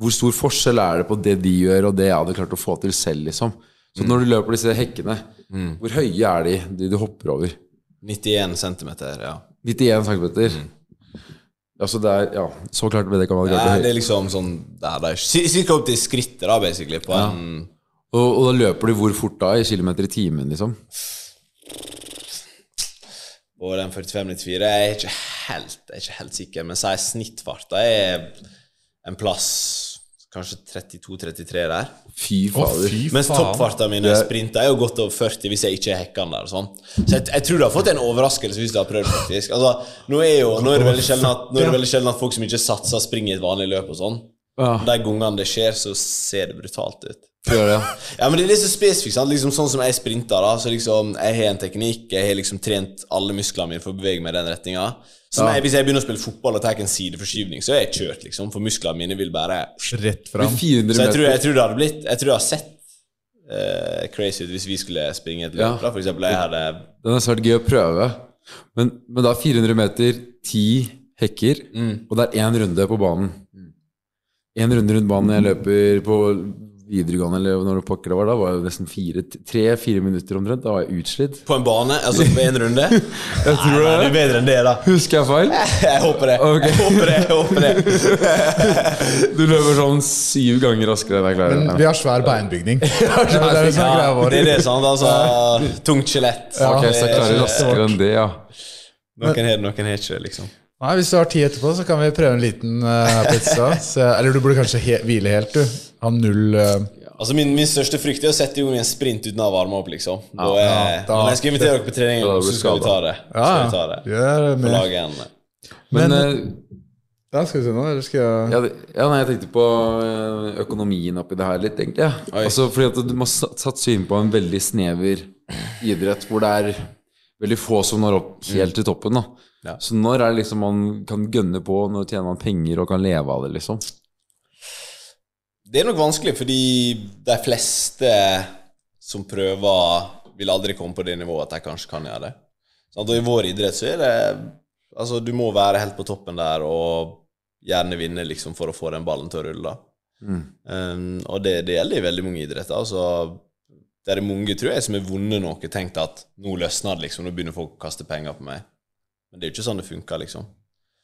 hvor, stor forskjell er det på det de gjør, og det jeg hadde klart å få til selv, liksom? Så når du løper disse hekkene, hvor høye er de, de du hopper over? 91 cm, ja. 91 cm. Altså det er Ja, så klart med det kan man ja. Det er liksom sånn der, der, Cirka opp til skrittet, da, basically, på en og, og da løper du hvor fort da? I kilometer i timen, liksom? Og den 45-94. Jeg er ikke helt, jeg er ikke helt sikker, men si snittfarta er en plass Kanskje 32-33 der. Fy fader. Oh, Mens toppfarta mi når jeg sprinter, er jo godt over 40 hvis jeg ikke er hekkende der. sånn. Så jeg, jeg tror du har fått en overraskelse hvis du har prøvd, faktisk. Altså, nå er jo, nå er det veldig sjelden at, nå er det veldig sjelden at folk som ikke satser, springer i et vanlig løp og sånn. Ja, De gangene det skjer, så ser det brutalt ut. Gjør det. Ja, men det er litt så spesifikt. sant? Liksom Sånn som jeg sprinter, da. Så liksom, jeg har en teknikk, jeg har liksom trent alle musklene mine for å bevege meg i den retninga. Jeg, hvis jeg begynner å spille fotball og tar en sideforskyvning, så er jeg kjørt, liksom. For musklene mine vil bare Rett fram. Så jeg tror, jeg tror det hadde blitt Jeg tror det hadde sett uh, crazy ut hvis vi skulle springe et løp. Ja. For eksempel, jeg hadde Den er svært gøy å prøve. Men, men da 400 meter, 10 hekker, og det er én runde på banen. Én runde rundt banen jeg løper på videregående, eller når det pokker det var, da var det nesten fire, tre-fire minutter omtrent. Da var jeg utslitt. på en bane, altså på én runde. Jeg tror Nei, det er bedre enn det, da. Husker jeg feil? Jeg håper det. Okay. Jeg håper det. Jeg håper det. Du løper sånn syv ganger raskere enn jeg klarer. Men vi har svær beinbygning. Det er det som er greia Ja, vår. det er det, sant? Altså, tungt skjelett. Ok, så jeg klarer Det er- raskere enn det, ja. Noen har det, noen har ikke det, liksom. Nei, Hvis du har tid etterpå, så kan vi prøve en liten uh, pizza. Så, eller du burde kanskje he hvile helt, du. Ha null uh... Altså min, min største frykt er å sette i gang en sprint uten å ha varma opp, liksom. Da er, ja, da- når jeg skal invitere dere på trening, Da så skal vi ta det. Ja, Skal vi ta det. gjør det med. lage en Men, Men- uh, Ja, skal vi se nå, eller skal jeg ja, det- ja, nei, jeg tenkte på økonomien oppi det her litt, egentlig. Ja. Altså, fordi at du må sa- satse inn på en veldig snever idrett, hvor det er veldig få som når opp helt til toppen. da Ja. Så når er det liksom man kan gønne på, når tjener man penger og kan leve av det, liksom? Det er nok vanskelig, fordi de fleste som prøver, vil aldri komme på det nivået at de kanskje kan gjøre det. Og i vår idrett så er det Altså, du må være helt på toppen der og gjerne vinne liksom for å få den ballen til å rulle. Mm. Um, og det, det gjelder i veldig mange idretter. Altså, det er mange, tror jeg, som har vunnet noe, tenkt at nå løsner det, liksom, nå begynner folk å kaste penger på meg. Men det er jo ikke sånn det funker, liksom.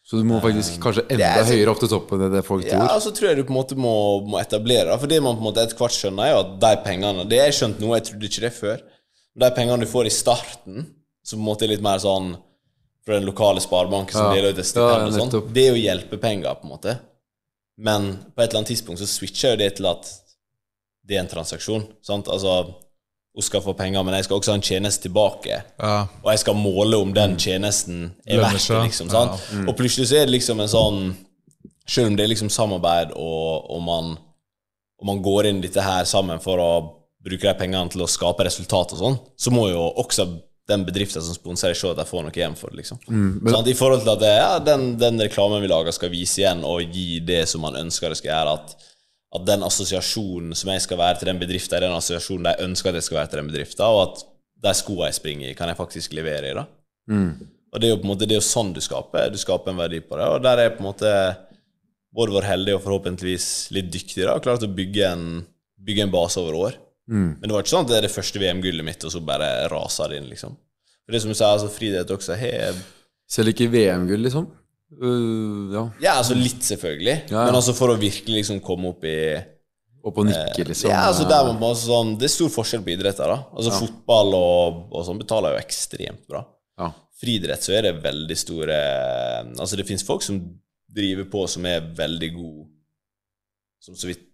Så du må faktisk kanskje enda er høyere opp til toppen enn det folk Ja, tror? så tror jeg du på en måte må, må etablere det. For det man på en måte etter hvert skjønner, er jo at de pengene Det jeg skjønt nå, jeg trodde ikke det før. De pengene du får i starten, som på en måte er litt mer sånn fra den lokale sparebanken som Ja. deler ut et Ja, stipend og sånn, det er jo hjelpepenger, på en måte. Men på et eller annet tidspunkt så switcher jo det til at det er en transaksjon. Sant? Altså, hun skal få penger, men jeg skal også ha en tjeneste tilbake. Ja. Og jeg skal måle om den tjenesten er verdt det, Liksom, ja. mm. Og plutselig så er det liksom en sånn Selv om det er liksom samarbeid, og, og, man, og man går inn i dette her sammen for å bruke de pengene til å skape resultat og sånn, så må jo også den bedriften som sponser, se at de får noe igjen for det. liksom. sånn, I forhold til at det, ja, den, den reklamen vi lager, skal vise igjen og gi det som man ønsker det skal gjøre. at at den assosiasjonen som jeg skal være til den bedriften, er den assosiasjonen de ønsker at jeg skal være til den bedriften, og at de skoene jeg springer i, kan jeg faktisk levere i. da. Og det er jo på en måte det er jo sånn du skaper. Du skaper en verdi på det. Og der er jeg på en måte både vært heldig og forhåpentligvis litt dyktig da, og klart å bygge en, bygge en base over år. Men det var ikke sånn at det er det første VM-gullet mitt, og så bare raser det inn, liksom. For det som du sier, altså friidrett også har Selv ikke VM-gull, liksom? Øh, ja. Ja, altså litt, selvfølgelig. Ja, ja. Men altså for å virkelig liksom komme opp i Opp og nikke, liksom. Ja, altså der man bare sånn, Det er stor forskjell på idretter. da Altså Fotball og, og sånn betaler jo ekstremt bra. Ja. Friidrett så er det veldig store Altså det fins folk som driver på som er veldig gode, som så vidt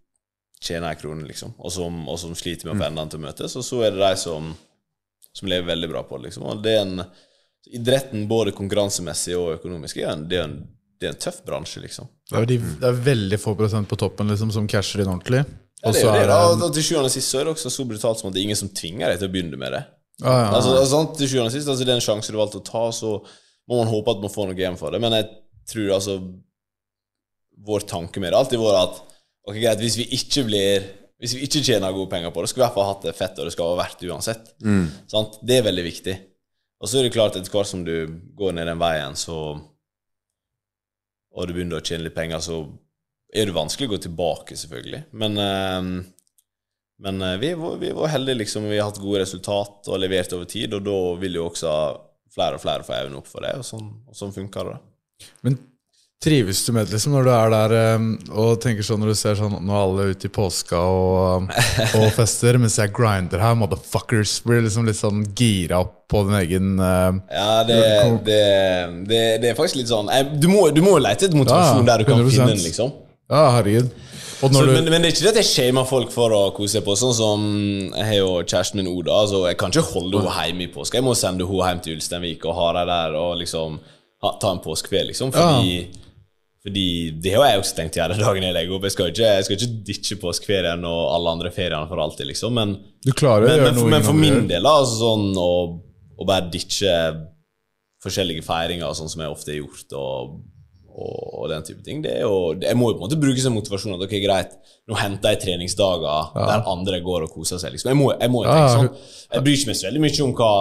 tjener ei krone, liksom, og som, og som sliter med å få endene til å møtes. Og så er det de som, som lever veldig bra på det, liksom. Og det er en Idretten, både konkurransemessig og økonomisk, er en, det, er en, det er en tøff bransje, liksom. Det, er de, det er veldig få prosent på toppen liksom, som casher inn ordentlig. Ja, det er jo det, da. Og til sjuende og sist så er det også så brutalt som at det er ingen som tvinger deg til å begynne med det. ja, ja. Altså, altså, til sjuende og sist, altså, det er en sjanse du valgte å ta, så må man håpe at man får noe igjen for det. Men jeg tror altså Vår tanke med det har alltid vært at ok, greit, hvis vi ikke blir Hvis vi ikke tjener gode penger på det, skal vi i hvert fall ha hatt det fett, og det skal være verdt det uansett. Sant? Det er veldig viktig. Og så er det klart, etter hvert som du går ned den veien, så og du begynner å tjene litt penger, så er det vanskelig å gå tilbake, selvfølgelig. Men, eh, men eh, vi, vi var heldige, liksom. Vi har hatt gode resultat og levert over tid, og da vil jo også flere og flere få øynene opp for det, og sånn, sånn funker det. Men trives du med liksom, når du er der eh, og tenker sånn når du ser sånn Nå er alle ute i påska og, og fester, mens jeg grinder her, motherfuckers. Blir liksom litt sånn gira opp på din egen uh, Ja, det, det, det, det er faktisk litt sånn eh, Du må, jo lete etter motivasjon Ja, der du kan 100%. finne den, liksom. Ja, herregud. Så, når men, du men det er ikke det at jeg shamer folk for å kose seg på. Sånn som Jeg har jo kjæresten min Oda. Altså jeg kan ikke holde henne hjemme i påska. Jeg må sende henne hjem til Ulsteinvik og ha henne der og liksom ha, ta en påskekveld, liksom. Fordi, fordi det har jeg også tenkt å gjøre dagen jeg legger opp. Jeg skal ikke, jeg skal ikke ditche påskeferien og alle andre feriene for alltid, liksom. Men, men, men, men for min del, da, altså sånn å, å bare ditche forskjellige feiringer, sånn som jeg ofte har gjort, og, og, den type ting, det er jo Jeg må jo på en måte bruke som motivasjon at ok, greit, nå henter jeg treningsdager der andre går og koser seg. liksom Jeg må, jeg må jo tenke ja. sånn. Jeg bryr ikke meg så veldig mye om hva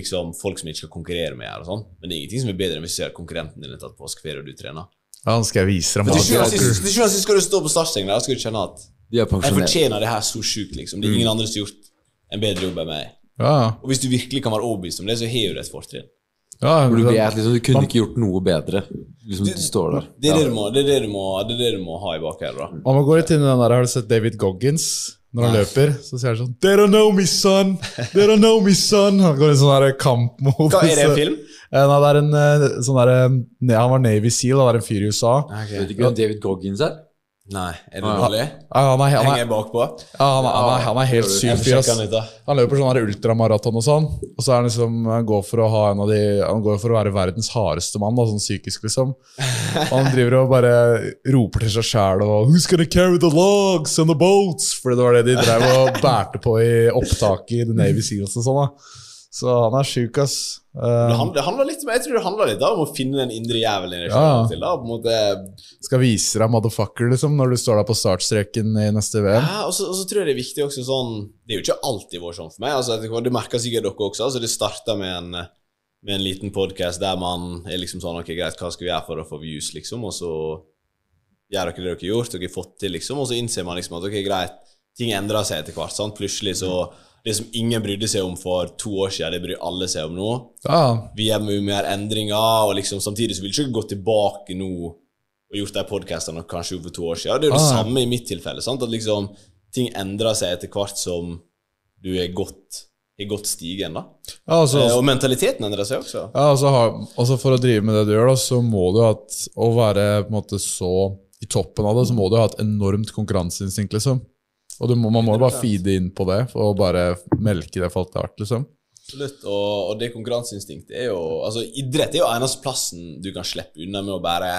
liksom, folk som ikke skal konkurrere med, gjør, og sånn men det er ingenting som er bedre enn hvis du ser konkurrenten din har tatt påskeferie og du trener. Ja, nå skal jeg vise dem. Til sjuende og sist- skal du stå på startstrengen der og kjenne at De er jeg fortjener det her så sjukt, liksom. Det er ingen andre som har gjort en bedre jobb enn meg. Ja, Og hvis du virkelig kan være overbevist om det, så har du et fortrinn. ja. Du vet liksom, du kunne ikke gjort noe bedre. Liksom, du står der. Det er det du må, det er det du må, det er det du må ha i bakhodet. Man må gå litt inn i den der, Har du sett David Goggins? Når han løper, så sier han sånn They don't know me, son! They don't know me, son! Han går i sånn kamp mot Hva, er det en film? Eh, Nei, det er en eh, sånn derre ne- Han var Navy Seal, det er en fyr i USA. Vet du ikke hvem David Goggins er? Nei, er det dårlig? Ja, han, er, han, er, bakpå? ja, han, er, han, er, han er helt syk fyr. han. Han løper sånn ultramaraton og sånn. Og så er han liksom Han går for å ha en av de Han går for å være verdens hardeste mann, da, sånn psykisk, liksom. Og han driver og bare roper til seg sjæl og 'Who's gonna carry the logs and the boats?' Fordi det var det de drev og bærte på i opptaket i The Navy Seals og sånn. da Så han er sjuk, ass. Det Uh, handler, det handler litt, jeg tror det handler litt da, om å finne den indre jævelen Ja. til, da, på en måte. skal vise deg motherfucker, liksom, når du står der på startstreken i neste VM. Ja, og så, og så tror jeg det er viktig også sånn Det er jo ikke alltid vært sånn for meg. altså Det merker sikkert dere også. altså Det starta med en med en liten podkast der man er liksom sånn Ok, greit, hva skal vi gjøre for å få views, liksom? Og så gjør dere det dere har gjort, dere har fått til, liksom. Og så innser man liksom at ok, greit, ting endrer seg etter hvert. sant? Plutselig så Det som ingen brydde seg om for to år siden, det bryr alle seg om nå. Ja, Vi gjør mye mer endringer, og liksom samtidig så vil ikke gå tilbake nå og gjort de podkastene kanskje for to år siden. Det er jo det Ah, samme i mitt tilfelle. sant? At liksom ting endrer seg etter hvert som du er godt, er godt stigen. da. ja altså, Eh, Og mentaliteten endrer seg også. Ja, altså, altså For å drive med det du gjør, da, så må du ha å være på en måte så i toppen av det, så må du ha et enormt konkurranseinstinkt, liksom. Og du må, man må jo bare feede inn på det og bare melke det for alt det er verdt, liksom. Absolutt. Og, og det konkurranseinstinktet er jo Altså, idrett er jo eneste plassen du kan slippe unna med å bare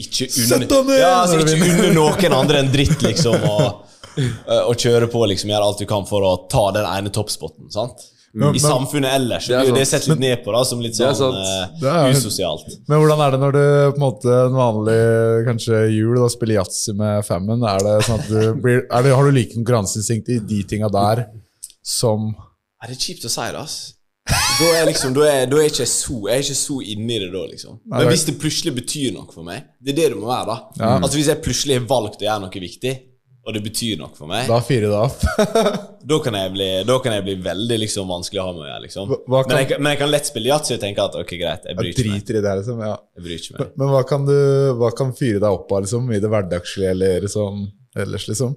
ikke unne, Sett deg ned ja, altså, ikke unne noen andre enn dritt, liksom, og, og kjøre på, liksom, gjøre alt du kan for å ta den ene toppspotten. sant? Men- I samfunnet ellers så Det er det sant. sett litt ned på da, som litt er sånn er- usosialt. Men hvordan er det når du på en måte en vanlig kanskje jul da, spiller yatzy med femmen? Er det sånn at du blir, er det, har du like konkurranseinstinkt i de tinga der som Er det er kjipt å si det, ass. Da er, liksom, da er, da er ikke jeg så Jeg er ikke så inni det da, liksom. Men hvis det plutselig betyr noe for meg, det er det det må være, da. Ja. Altså Hvis jeg plutselig har valgt å gjøre noe viktig, og det betyr noe for meg, Da fyrer det opp. da kan bli, da kan jeg bli veldig liksom vanskelig å ha med å gjøre. liksom Hva- kan- men, jeg, men jeg kan lett spille yatzy og tenke at ok, greit, jeg bryr ikke meg. i det, liksom. Ja. Jeg bryr ikke meg. Men hva kan, du, hva kan fyre deg opp av liksom, i det hverdagslige eller liksom, ellers, liksom?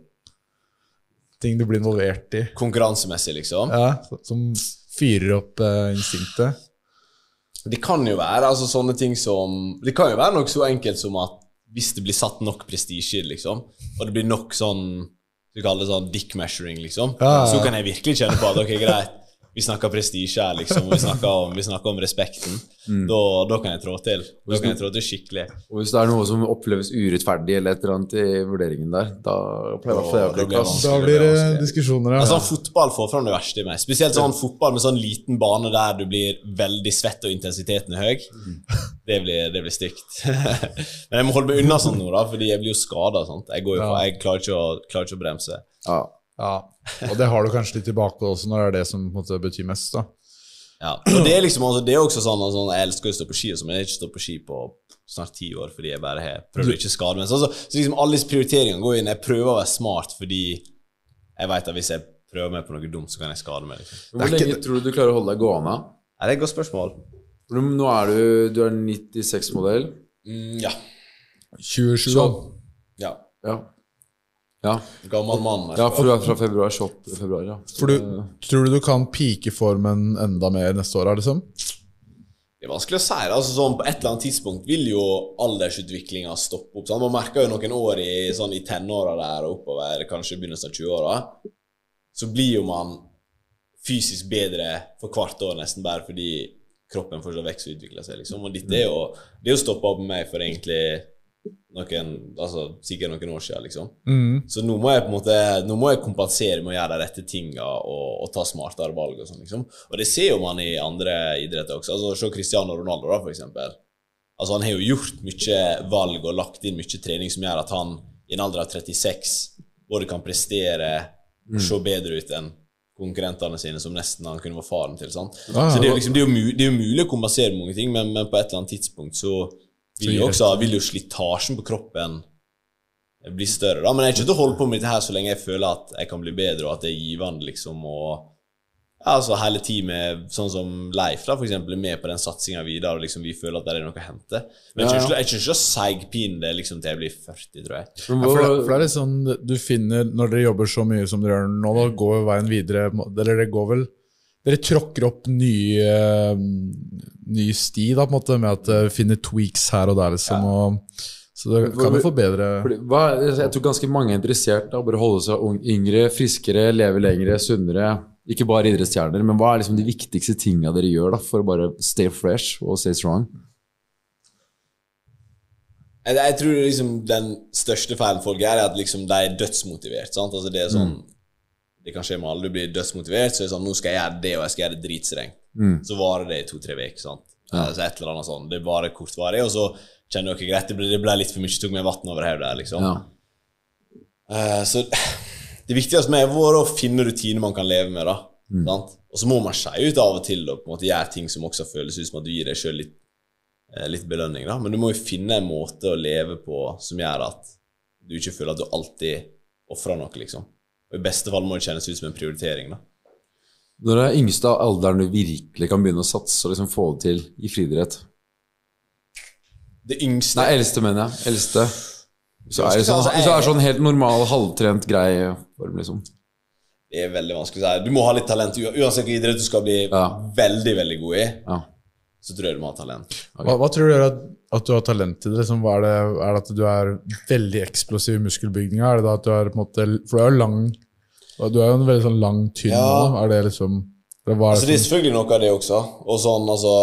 Ting du blir involvert i. Konkurransemessig, liksom. Ja, som fyrer opp eh, instinktet. Det kan jo være altså sånne ting som Det kan jo være noe så enkelt som at hvis det blir satt nok prestisje i det, liksom, og det blir nok sånn Du kaller det sånn dick measuring, liksom, Ja, ja, så kan jeg virkelig kjenne på at ok, greit, vi snakker prestisje her, liksom, vi snakker om, vi snakker om respekten. Mm. Da, da kan jeg trå til. Da kan jeg trå til skikkelig. Og hvis det er noe som oppleves urettferdig eller et eller annet i vurderingen der, da pleier det å Da- da bli blir det klass. Da blir det diskusjoner, ja. Altså, fotball får fram det verste i meg. Spesielt sånn fotball med sånn liten bane der du blir veldig svett og intensiteten er høy. Det blir, det blir stygt. Men jeg må holde meg unna sånn nå, da, fordi jeg blir jo skada. Jeg, går jo Ja. jeg klarer ikke, å, klarer ikke å bremse. Ja. Ja. Og det har du kanskje litt tilbake også, når det er det som på en måte, betyr mest. da. Ja. Og det er liksom altså, det er også sånn, altså, Jeg elsker å stå på ski, og så, men jeg har ikke stått på ski på snart ti år fordi jeg bare har prøvd å ikke skade meg. Så, altså, så liksom alle disse prioriteringene går inn. Jeg prøver å være smart fordi jeg vet at hvis jeg prøver meg på noe dumt, så kan jeg skade meg. liksom. Hvor lenge tror du du klarer å holde deg gående? Er det et godt spørsmål? Nå er du, du er 96-modell. Mm, ja. 27, da. ja. Ja. Ja. Gammel mann. ja, for du er fra februar. 28. februar, ja. For du, tror du du kan pike formen enda mer neste år, liksom? Det er vanskelig å si. Altså, sånn, på et eller annet tidspunkt vil jo aldersutviklinga stoppe opp. Sant? Man merker jo noen år i, sånn, i tenåra der og oppover, kanskje begynnelsen av 20-åra, så blir jo man fysisk bedre for hvert år, nesten bare fordi kroppen fortsatt vokser og utvikler seg. liksom. Og dette er jo, det er jo stoppa opp med meg for egentlig noen, altså sikkert noen år siden, liksom. Så nå må jeg på en måte Nå må jeg kompensere med å gjøre de rette tinga og, og ta smartere valg. Og sånn liksom Og det ser jo man i andre idretter også. Altså Se Cristiano Ronaldo, da, for eksempel. Altså Han har jo gjort mye valg og lagt inn mye trening som gjør at han i en alder av 36 både kan prestere og se bedre ut enn konkurrentene sine, som nesten han kunne vært faren til. sant? Ah, Så det er, jo liksom, det, er jo mu det er jo mulig å kompensere med mange ting, men, men på et eller annet tidspunkt så vil jo også vil jo slitasjen på kroppen bli større. da, Men jeg er ikke til å holde på med dette her så lenge jeg føler at jeg kan bli bedre, og at det er givende, liksom. og ja, altså Hele teamet, sånn som Leif, da, for eksempel, er med på den satsinga videre, og liksom vi føler at det er noe å hente. Men jeg kommer ikke til å seigpine det liksom til jeg blir 40, tror jeg. Ja, for, det, for det er litt sånn du finner Når dere jobber så mye som dere gjør nå, da går veien videre Eller det går vel Dere tråkker opp ny, eh, ny sti, da, på en måte, med at dere finner tweaks her og der, liksom. Og, så det kan jo forbedre hva, jeg tror ganske mange er interessert i å bare holde seg ung, yngre, friskere, leve lengre, sunnere. Ikke bare idrettsstjerner, men hva er liksom de viktigste tinga dere gjør da, for å bare stay fresh og stay strong? Jeg, jeg tror liksom den største feilen folk gjør, er at liksom de er dødsmotivert. sant? Altså Det er sånn Det kan skje med alle. Du blir dødsmotivert, så er det sånn Nå skal jeg gjøre det, og jeg skal gjøre det dritstrengt. Så varer det i to-tre uker. sant? Altså et eller annet sånn. Det varer kortvarig, og så kjenner dere greit, det ble, det ble litt for mye, tok meg vann over hodet liksom. Ja. Uh, så det viktigste med er å finne rutiner man kan leve med. da sant? Og så må man skeie ut av og til og på en måte gjøre ting som også føles ut som at du gir deg sjøl litt, eh, litt belønning. da Men du må jo finne en måte å leve på som gjør at du ikke føler at du alltid ofrer noe. liksom Og I beste fall må det kjennes ut som en prioritering. da Når er yngste alderen du virkelig kan begynne å satse og liksom få det til i friidrett? Det yngste Nei, eldste, mener jeg. Eldste. Så er det sånn, jeg- så er det sånn helt normal, halvtrent, grei form, liksom. Det er veldig vanskelig å si. Du må ha litt talent. Uansett hvilken idrett du skal bli Ja. veldig veldig god i, Ja. så tror jeg du må ha talent. hva, hva tror du gjør at, at du har talent til det? Liksom, er, det? er det at du er veldig eksplosiv i muskelbygninga? Er det da at du er på en måte For du er jo lang Du er jo en veldig sånn lang, tynn Ja. nå. Er det liksom det Altså, det er selvfølgelig noe av det også. Og sånn, altså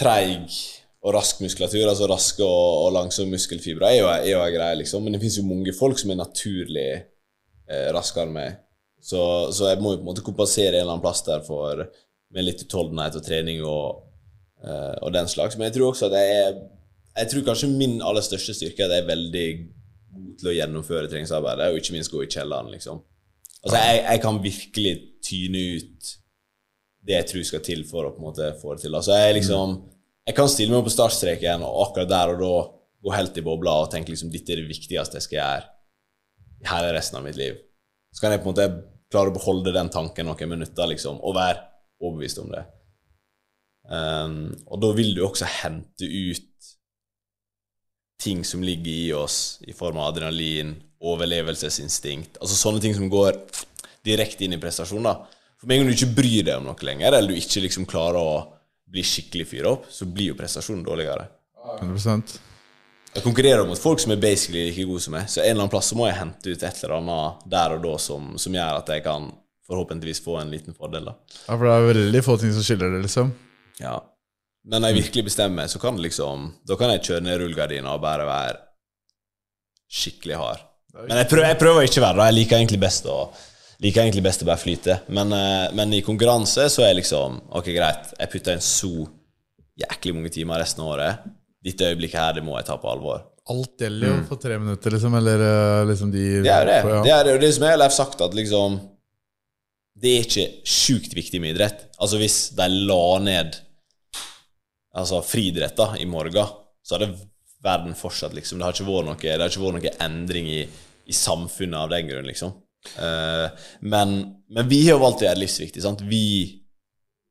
Treig og rask muskulatur, altså raske og, og langsomme muskelfibre, er jo, er jo en greie, liksom. Men det fins jo mange folk som er naturlig eh, raskere enn meg. Så, så jeg må jo på en måte kompensere en eller annen plass der for med litt utholdenhet og trening og, og den slags. Men jeg tror også at jeg er Jeg tror kanskje min aller største styrke er at jeg er veldig god til å gjennomføre treningsarbeidet, og ikke minst gå i kjelleren, liksom. Altså, jeg, jeg kan virkelig tyne ut det jeg tror skal til for å på en måte få det til. Altså, jeg, liksom, jeg kan stille meg opp på startstreken og akkurat der og da gå helt i bobla og tenke liksom dette er det viktigste jeg skal gjøre Her er resten av mitt liv. Så kan jeg på en måte klare å beholde den tanken noen minutter liksom, og være overbevist om det. Um, og da vil du også hente ut ting som ligger i oss i form av adrenalin, overlevelsesinstinkt, altså sånne ting som går direkte inn i prestasjon. da. For med en gang du ikke bryr deg om noe lenger, eller du ikke liksom klarer å bli skikkelig fyra opp, så blir jo prestasjonen dårligere. 100% Jeg konkurrerer mot folk som er basically like gode som meg, så en eller annen plass må jeg hente ut et eller annet der og da som, som gjør at jeg kan forhåpentligvis få en liten fordel. da. Ja, for det er veldig få ting som skiller det, liksom. Ja. Men når jeg virkelig bestemmer meg, så kan liksom Da kan jeg kjøre ned rullegardina og bare være skikkelig hard. Men jeg prøver, jeg prøver ikke å være det. Jeg liker egentlig best å liker egentlig best å bare flyte. Men, eh, men i konkurranse så er liksom Ok, greit, jeg putter inn så jæklig mange timer resten av året. Dette øyeblikket her, det må jeg ta på alvor. Alt gjelder jo for tre minutter, liksom. Eller eh, liksom de Det er jo det. Ja. Det er det, det som jeg har sagt, at liksom Det er ikke sjukt viktig med idrett. Altså Hvis de la ned Altså friidrett i morgen, så hadde verden fortsatt, liksom. Det har ikke vært noe, ikke vært noe endring i, i samfunnet av den grunn, liksom. Uh, men, men vi har valgt å gjøre det livsviktig. Sant? Vi,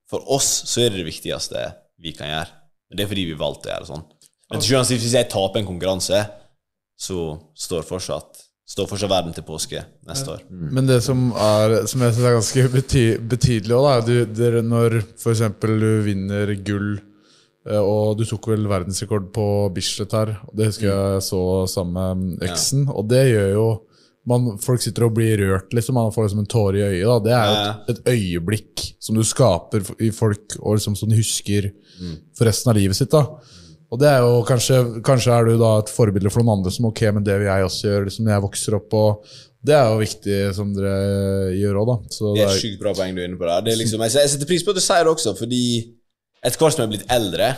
for oss så er det det viktigste vi kan gjøre. Men det er fordi vi valgte å gjøre det sånn. Men til sjuende og hvis jeg taper en konkurranse, så står fortsatt, står fortsatt verden til påske neste år. Men det som, er, som jeg synes er ganske bety betydelig også, er at når for eksempel du vinner gull, eh, og du tok vel verdensrekord på Bislett her, og det husker jeg så sammen med eksen, og det gjør jo man, Folk sitter og blir rørt, liksom. Man får liksom en tåre i øyet. Da. Det er jo et, et øyeblikk som du skaper i folk, og liksom som de husker for resten av livet sitt. da og det er jo kanskje, kanskje er du da et forbilde for noen andre som ok, men det vil jeg også gjøre liksom når jeg vokser opp. og Det er jo viktig som dere gjør òg, da. Så Det er et sykt bra poeng du er inne på der. Det er liksom, jeg setter pris på at du sier det også, fordi etter hvert som jeg er blitt eldre,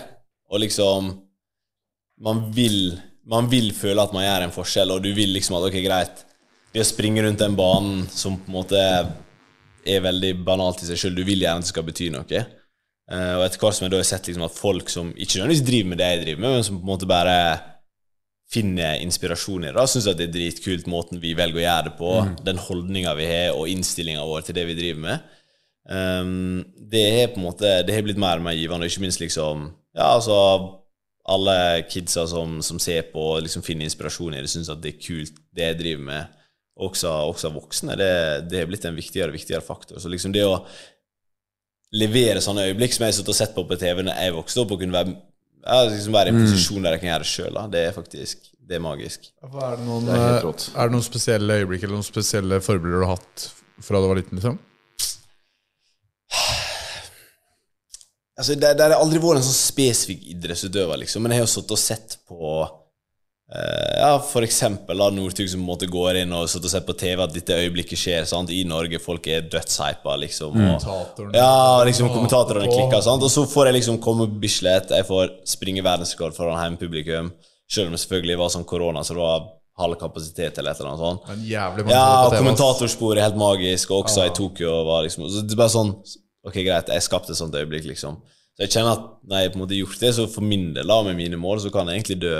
og liksom man vil, man vil føle at man gjør en forskjell, og du vil liksom at ok, greit Det å springe rundt den banen som på en måte er veldig banalt i seg sjøl, du vil gjerne at det skal bety noe. Eh, og etter hvert som jeg da har sett liksom at folk som ikke nødvendigvis driver med det jeg driver med, men som på en måte bare finner inspirasjon i det, da syns jeg at det er dritkult måten vi velger å gjøre det på, den holdninga vi har, og innstillinga vår til det vi driver med. Um, det har på en måte Det har blitt mer og mer givende, og ikke minst liksom Ja, altså Alle kidsa som, som ser på og liksom finner inspirasjon i det, syns at det er kult, det jeg driver med. Også, også voksne. Det, det har blitt en viktigere og viktigere faktor. Så liksom det å levere sånne øyeblikk som jeg har og sett på på TV når jeg vokste opp, og kunne være, ja, liksom være i en posisjon der jeg kan gjøre det sjøl, det er faktisk det er magisk. er, det noen, Det er eh, er det noen spesielle øyeblikk eller noen spesielle forbilder du har hatt fra du var liten? liksom? Altså, det, det har aldri vært en sånn spesifikk idrettsutøver, liksom, men jeg har jo sittet og sett på Ja, for eksempel da, Northug som måtte gå inn og sitte og sett på TV at dette øyeblikket skjer sant? i Norge. Folk er dødshypa, liksom. Og, Kommentatorene. ja, liksom kommentatorene klikker, sant? og så får jeg liksom komme Bislett, jeg får springe verdensrekord foran hjemmepublikum, selv om det selvfølgelig var sånn korona, så det var halv kapasitet eller et eller annet sånt. En jævlig mange Ja, og kommentatorsporet er helt magisk, og også i Tokyo var liksom så Det er bare sånn Ok, greit, jeg skapte et sånt øyeblikk, liksom. Så jeg kjenner at når jeg på en måte gjort det, så for min del, da, med mine mål, så kan jeg egentlig dø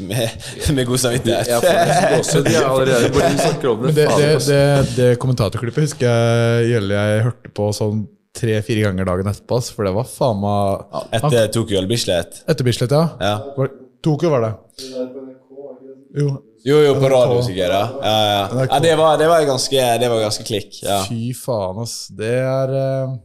med, med god samvittighet. Ja, for det, allerede bare om det. Det, det, det, det kommentatorklippet husker jeg Gjelle jeg hørte på sånn tre-fire ganger dagen etterpå, for det var faen meg Etter Tokyo eller Bislett. Etter Bislett, ja. Ja. Var, Tokyo var det. Jo, Jo, jo, på radio sikkert, ja. Ja, ja. Ja det, var, det, var ganske, det var ganske klikk. Ja. fy faen, ass. Det er Han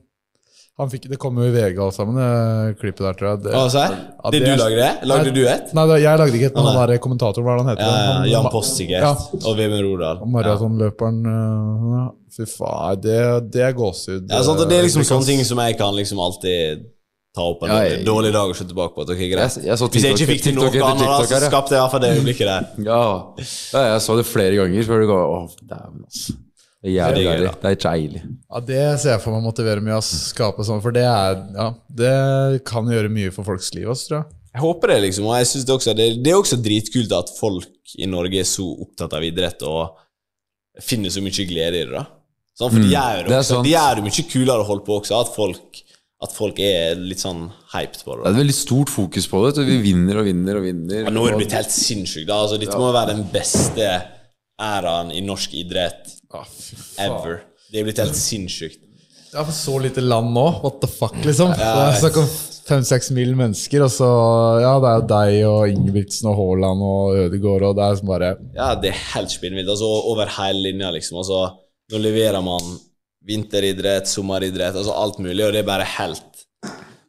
fikk, det kom jo i VG alt sammen, det klippet der, tror jeg. Det, jeg? Det det du lagde det? Lagde Nei, du et? Nei, jeg lagde ikke et, men han der kommentatoren, hva er det han heter? Ja, ja, Han- Jan Post, sikkert. Ja. Og Vemund Rodal. Og maratonløperen øh, ja. Fy faen, det, det er gåsehud. Ja, sant, det er liksom sånne ting som jeg kan liksom alltid ta opp en jeg- dårlig dag og se tilbake på. Okay, greit. Jeg- jeg så Hvis jeg ikke fikk til noe annet, så skapte jeg i hvert fall det øyeblikket der. Ja. ja, jeg så det flere ganger før det går Åh, dæven, altså. Det er jævlig Det er gøy, deilig. da. Det er deilig. Ja, Det ser jeg for meg motiverer mye. Ass. Skape sånn, for det er Ja, det kan gjøre mye for folks liv, ass, tror jeg. Jeg håper det, liksom. Og jeg synes det, også, det, det er også dritkult at folk i Norge er så opptatt av idrett og finner så mye glede i det. da sånn, For de gjør det det er også. sant. De det mye kulere å holde på også. At folk, at folk er litt sånn hyped på det. Det er et veldig stort fokus på det. Vi vinner og vinner og vinner. Ja, nå er det blitt helt sinnssykt. da altså, Dette må være den beste æraen i norsk idrett ever. Det er blitt helt sinnssykt. Ja, for så lite land nå. What the fuck, liksom. Ja, snakk om fem-seks mill. mennesker, og så Ja, det er jo deg og Ingebrigtsen og Haaland og Ødegaard, og det er som bare Ja, det er helt spinnvilt. Altså, over hele linja, liksom. Altså, nå leverer man vinteridrett, sommeridrett, altså alt mulig, og det er bare helt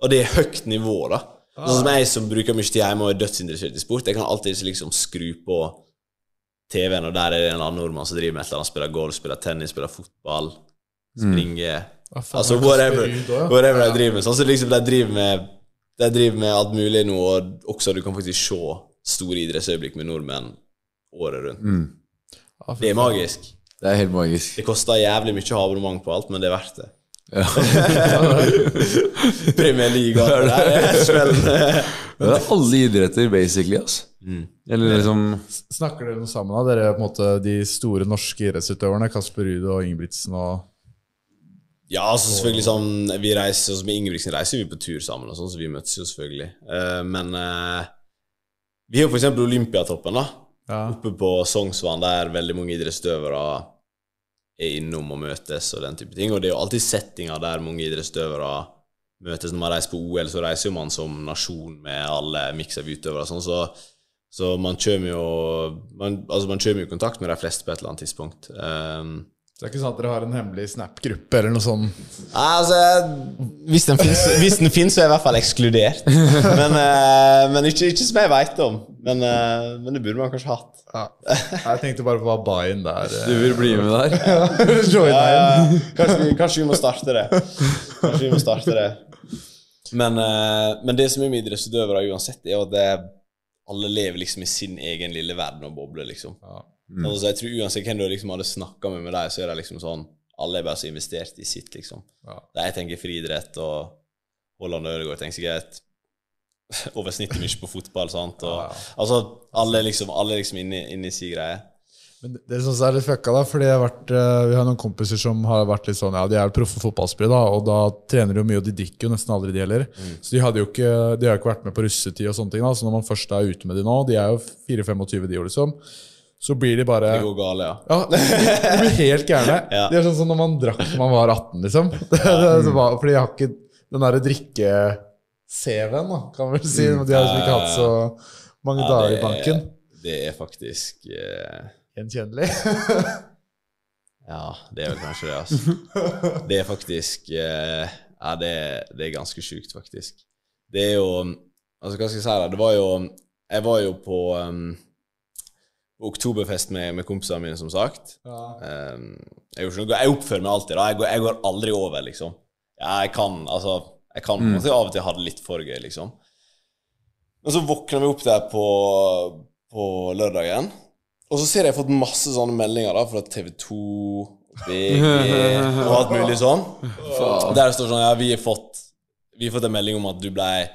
Og det er høyt nivå, da. Sånn som jeg som bruker mye tid hjemme og er dødsinteressert i sport, jeg kan alltid liksom skru på TV-en, og der er det en annen nordmann som driver med et eller annet, spiller golf, spiller tennis, spiller fotball, springer mm. Altså er whatever, whatever de driver med. Sånn som liksom de driver med De driver med alt mulig nå, og også du kan faktisk se store idrettsøyeblikk med nordmenn året rundt. Mm. Det er magisk. Det er helt magisk. Det koster jævlig mye å ha abonnement på alt, men det er verdt det. Ja. Premier League og det der er. Det er alle idretter, basically. Altså. Eller liksom Snakker dere noe sammen, da? Dere er på en måte de store norske idrettsutøverne? Kasper Ruud og Ingebrigtsen og Ja, altså selvfølgelig sånn Vi reiser, altså Med Ingebrigtsen reiser vi på tur sammen, og sånn, så vi møtes jo selvfølgelig. Uh, men uh, vi har jo eksempel Olympiatoppen, da. Ja. Oppe på Sognsvann, der veldig mange idrettsutøvere er innom og møtes og den type ting. Og det er jo alltid settinger der mange idrettsutøvere møtes. Når man reiser på OL, så reiser jo man som nasjon med alle miks av utøvere og sånn, så, så man kommer jo man, Altså, man kommer jo i kontakt med de fleste på et eller annet tidspunkt. Um, Så det er ikke sånn at dere har en hemmelig Snap-gruppe eller noe sånt? Nei, altså Hvis den finnes så er jeg i hvert fall ekskludert. Men, uh, men ikke, ikke som jeg veit om. Men, eh, men det burde man kanskje hatt. Ja. Jeg tenkte bare på hva buy-in der Du vil bli med der? Ja, ja, ja. Kanskje, vi, kanskje vi må starte det. Kanskje vi må starte det. Men, eh, men det som er med idrettsutøvere uansett, er jo at det, alle lever liksom i sin egen lille verden og bobler, liksom. Altså, jeg tror uansett hvem du liksom hadde snakka med med deg, så er det liksom sånn Alle er bare så investert i sitt, liksom. Ja. Jeg tenker friidrett, og Holland Ødegaard tenker sikkert over snittet mye på fotball, sant. Og, Ja, ja. Altså, alle er liksom, alle liksom inne, inne i si greie. Men det det synes jeg er litt fucka, da, fordi jeg har vært, eh, vi har noen kompiser som har vært litt sånn Ja, de er proffe fotballspillere, da, og da trener de jo mye, og de drikker jo nesten aldri, de heller. Så de hadde jo ikke De har jo ikke vært med på russetid og sånne ting. da Så når man først er ute med de nå, de er jo 4-25, de jo, liksom, så blir de bare Det går gale, ja. Ja, de, de blir helt gærne. Ja. De er sånn som når man drakk da man var 18, liksom. Det, det, det var, fordi jeg har ikke den derre drikke-CV-en, da, kan vel si. De har liksom ikke hatt så mange Ja, dager i banken. Det er faktisk eh, Gjenkjennelig. Ja, det er vel kanskje det, altså. Det er faktisk eh, Ja, det, det er ganske sjukt, faktisk. Det er jo Altså, hva skal jeg si da? Det var jo Jeg var jo på um, oktoberfest med, med kompisene mine, som sagt. Um, jeg, jeg oppfører meg alltid, da. Jeg går, jeg går aldri over, liksom. Ja, jeg kan altså Jeg kan mm. av og til ha det litt for gøy, liksom. Men så våkner vi opp der på, på lørdagen, og så ser jeg jeg har fått masse sånne meldinger da fra TV 2, VG og alt mulig sånn. Der står sånn Ja, vi har fått Vi har fått en melding om at du blei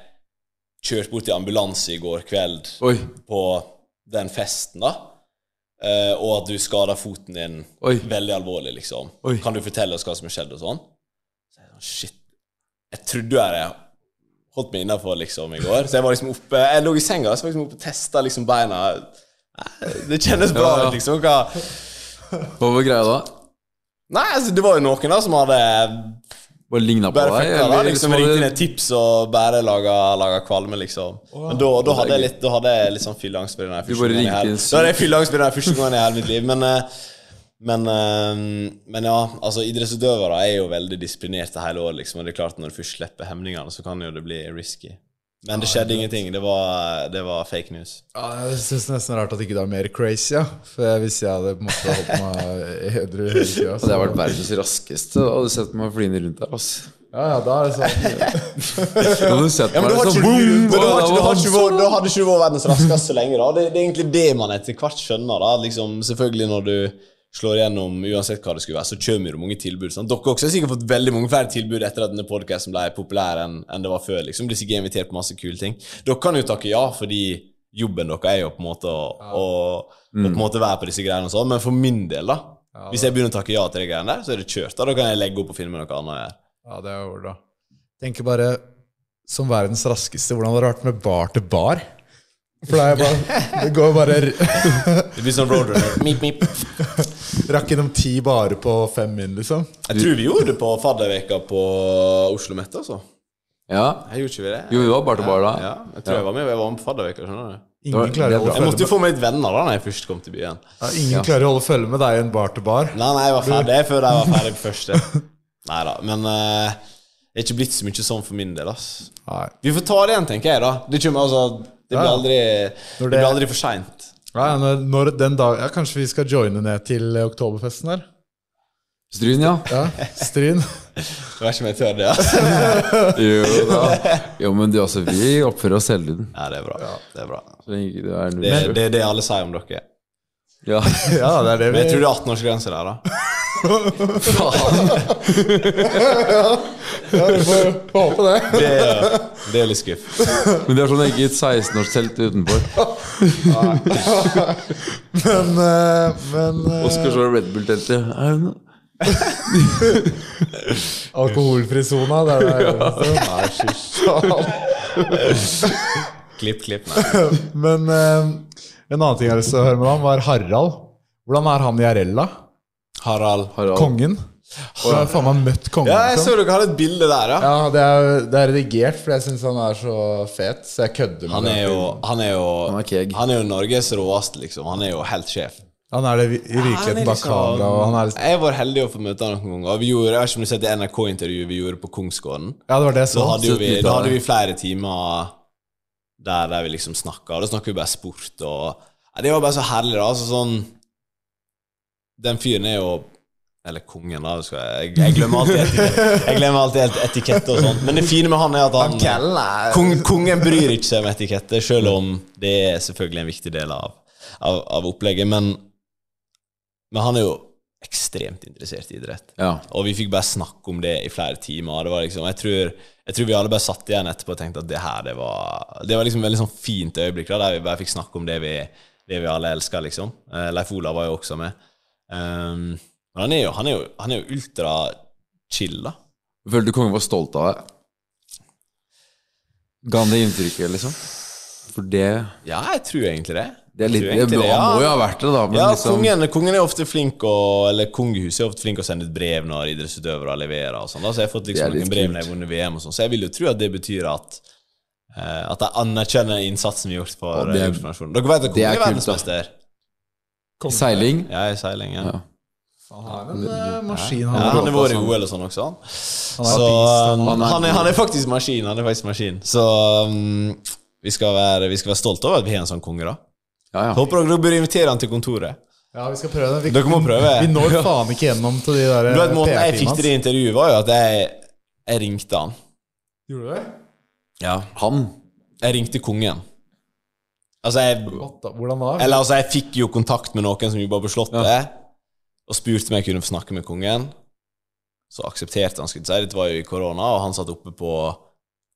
kjørt bort i ambulanse i går kveld Oi. på den festen, da. Eh, og at du skada foten din Oi. veldig alvorlig, liksom. Oi. Kan du fortelle oss hva som har skjedd, og sånn? Så jeg sånn, Shit. Jeg trodde jeg hadde holdt meg innafor, liksom, i går. Så jeg var liksom oppe Jeg lå i senga så var jeg liksom oppe og testa liksom beina. Det kjennes bra Ja, ja. ut, liksom. Hva Hva var greia da? Nei, altså, det var jo noen da som hadde Bare ligna på deg? eller Liksom ringte inn et tips og bare laga, laga kvalme, liksom. Men da, da, hadde jeg litt, da hadde jeg litt sånn fylleangst for den første gangen i hele Da hadde jeg fylleangst for den første gangen i hele mitt liv. Men, eh, Men, eh, men ja, altså idrettsutøvere er jo veldig disiplinerte hele året, liksom. Og det er klart når du først slipper hemningene, så kan jo det bli risky. Men det skjedde ingenting. Det var, det var fake news. Ja, jeg syns nesten det er rart at ikke det er mer crazy. Ja. For hvis jeg hadde på en måte holdt meg edru hele tida det har vært verdens raskeste. Da hadde du sett meg flyne rundt der. Altså. Ja, ja, da er det sånn hadde du Ja, men meg boom, du- ikke vært- da hadde ikke du vært verdens raskeste så lenge. da Det, det er egentlig det man etter hvert skjønner. da liksom, Selvfølgelig når du slår igjennom uansett hva det skulle være, så kommer det mange tilbud. Sant? Dere også har sikkert fått veldig mange flere tilbud etter at denne podcasten ble populær enn en det var før. liksom, Blir sikkert invitert på masse kule ting. Dere kan jo takke ja, fordi jobben deres er jo på en måte å, å, mm. på en måte være på disse greiene og sånn, men for min del, da Hvis jeg begynner å takke ja til de greiene der, så er det kjørt. da Da kan jeg legge opp og finne meg noe annet Her. Ja, det er jo da. Tenker bare som verdens raskeste, hvordan hadde det vært med bar til bar? For det er bare Det går bare Det blir sånn roadrunner. Mip, mip. Rakk innom ti barer på fem min, liksom. Jeg tror vi gjorde det på fadderveka på Oslo Mette, altså. Ja. Jeg gjorde ikke vi det? Jo, vi var bar til bar da. Ja, jeg tror jeg var med. Jeg var med på fadderveka. skjønner du? Ingen klarer, å holde Jeg måtte jo få meg litt venner da når jeg først kom til byen. Ja, ingen klarer å holde følge med deg i en bar til bar. Nei, nei, jeg var ferdig før jeg var ferdig på første. Nei da. Men uh, det er ikke blitt så mye sånn for min del. ass. Nei. Vi får ta det igjen, tenker jeg. da Det, kommer, altså, det blir aldri Det det- blir aldri for seint. Ja, Kanskje vi skal joine ned til oktoberfesten der? Stryn, ja. Ja, Stryn. Vær så jeg tør det. Ja. Jo da. Jo, men du, altså, vi oppfører oss hele tiden. Ja, det er bra. Det er bra det er Det, det er det alle sier om dere. Ja. Ja, det er det Men jeg tror det er 18-årsgrense der, da. ja, Vi får håpe det. Det det er litt skuff. Men det er sånn ikke et 16-årstelt utenfor. Men, eh, men eh, Og skal Red Bull-teltet. Alkoholfri sona, det er det eneste. Nei. Klipp, klipp. Nei. Men eh, en annen ting jeg har lyst til å høre med deg om, var Harald. Hvordan er han i RL, da? Harald. Harald. Kongen? Du har faen meg møtt kongen. Ja, jeg liksom. så dere hadde et bilde der, ja. Ja, det er, det er redigert, for jeg syns han er så fet, så jeg kødder med Han er det. jo, han er jo, Han er han er jo Norges råeste, liksom. Han er jo helt sjef. Han er det i Han virkeligheten bak liksom- kamera. Og han er liksom, Jeg var heldig å få møte han noen ganger. Vi gjorde, jeg har sett det NRK-intervjuet vi gjorde på Kongsgården. ja, det var det Så Da hadde vi, da hadde vi flere timer der, der vi liksom snakka, og da snakka vi bare sport og ja, Det var bare så herlig, da. Altså sånn Den fyren er jo Eller kongen, da. Jeg, jeg, glemmer alltid helt etikette og sånn. Men det fine med han er at han Kong, Kongen bryr ikke seg om etikette, selv om det er selvfølgelig en viktig del av, av, av opplegget. Men, men han er jo ekstremt interessert i idrett. Ja. Og vi fikk bare snakke om det i flere timer. Det var liksom, jeg, tror, jeg tror vi alle bare satt igjen etterpå og tenkte at det her det var Det var liksom veldig sånn fint øyeblikk da, der vi bare fikk snakke om det vi, det vi alle elsker, liksom. Eh, Leif Olav var jo også med. Um, men han er jo, han er jo, han er jo ultra chill, da. Følte du kongen var stolt av deg? Ga han det inntrykket, liksom? For det Ja, jeg tror egentlig det. Det, litt, egentlig det, han må jo ha vært det, da. Ja, liksom, kongen, kongen er ofte flink å Eller kongehuset er ofte flink å sende et brev når idrettsutøvere leverer. og sånn Så jeg har fått liksom noen brev når jeg har vunnet VM, og sånn så jeg vil jo tro at det betyr at eh, At de anerkjenner innsatsen vi har gjort for, nasjonen. Dere vet at kongen er er verdensmester? Seiling? Ja, i seiling. Ja. Ja. Han er en eh, maskin. Ja, Han han har vært i OL og sånn også. Han. Han er Så um, han er han, er, han faktisk maskin. Han er faktisk maskin Så um, vi, skal være, vi skal være stolte over at vi har en sånn konge, da. Ja, ja. Håper dere bør invitere han til kontoret. Ja, vi skal prøve det. Vi, Dere må prøve. Vi når faen ikke gjennom til de der Du vet, Måten jeg fikk til det intervjuet, var jo at jeg, jeg ringte han. Gjorde du det? Ja. Han. Jeg ringte kongen. Altså, jeg Hvordan da? Eller altså, jeg fikk jo kontakt med noen som jobba på Slottet, og spurte om jeg kunne få snakke med kongen. Så aksepterte han, skulle jeg si. Dette var jo i korona, og han satt oppe på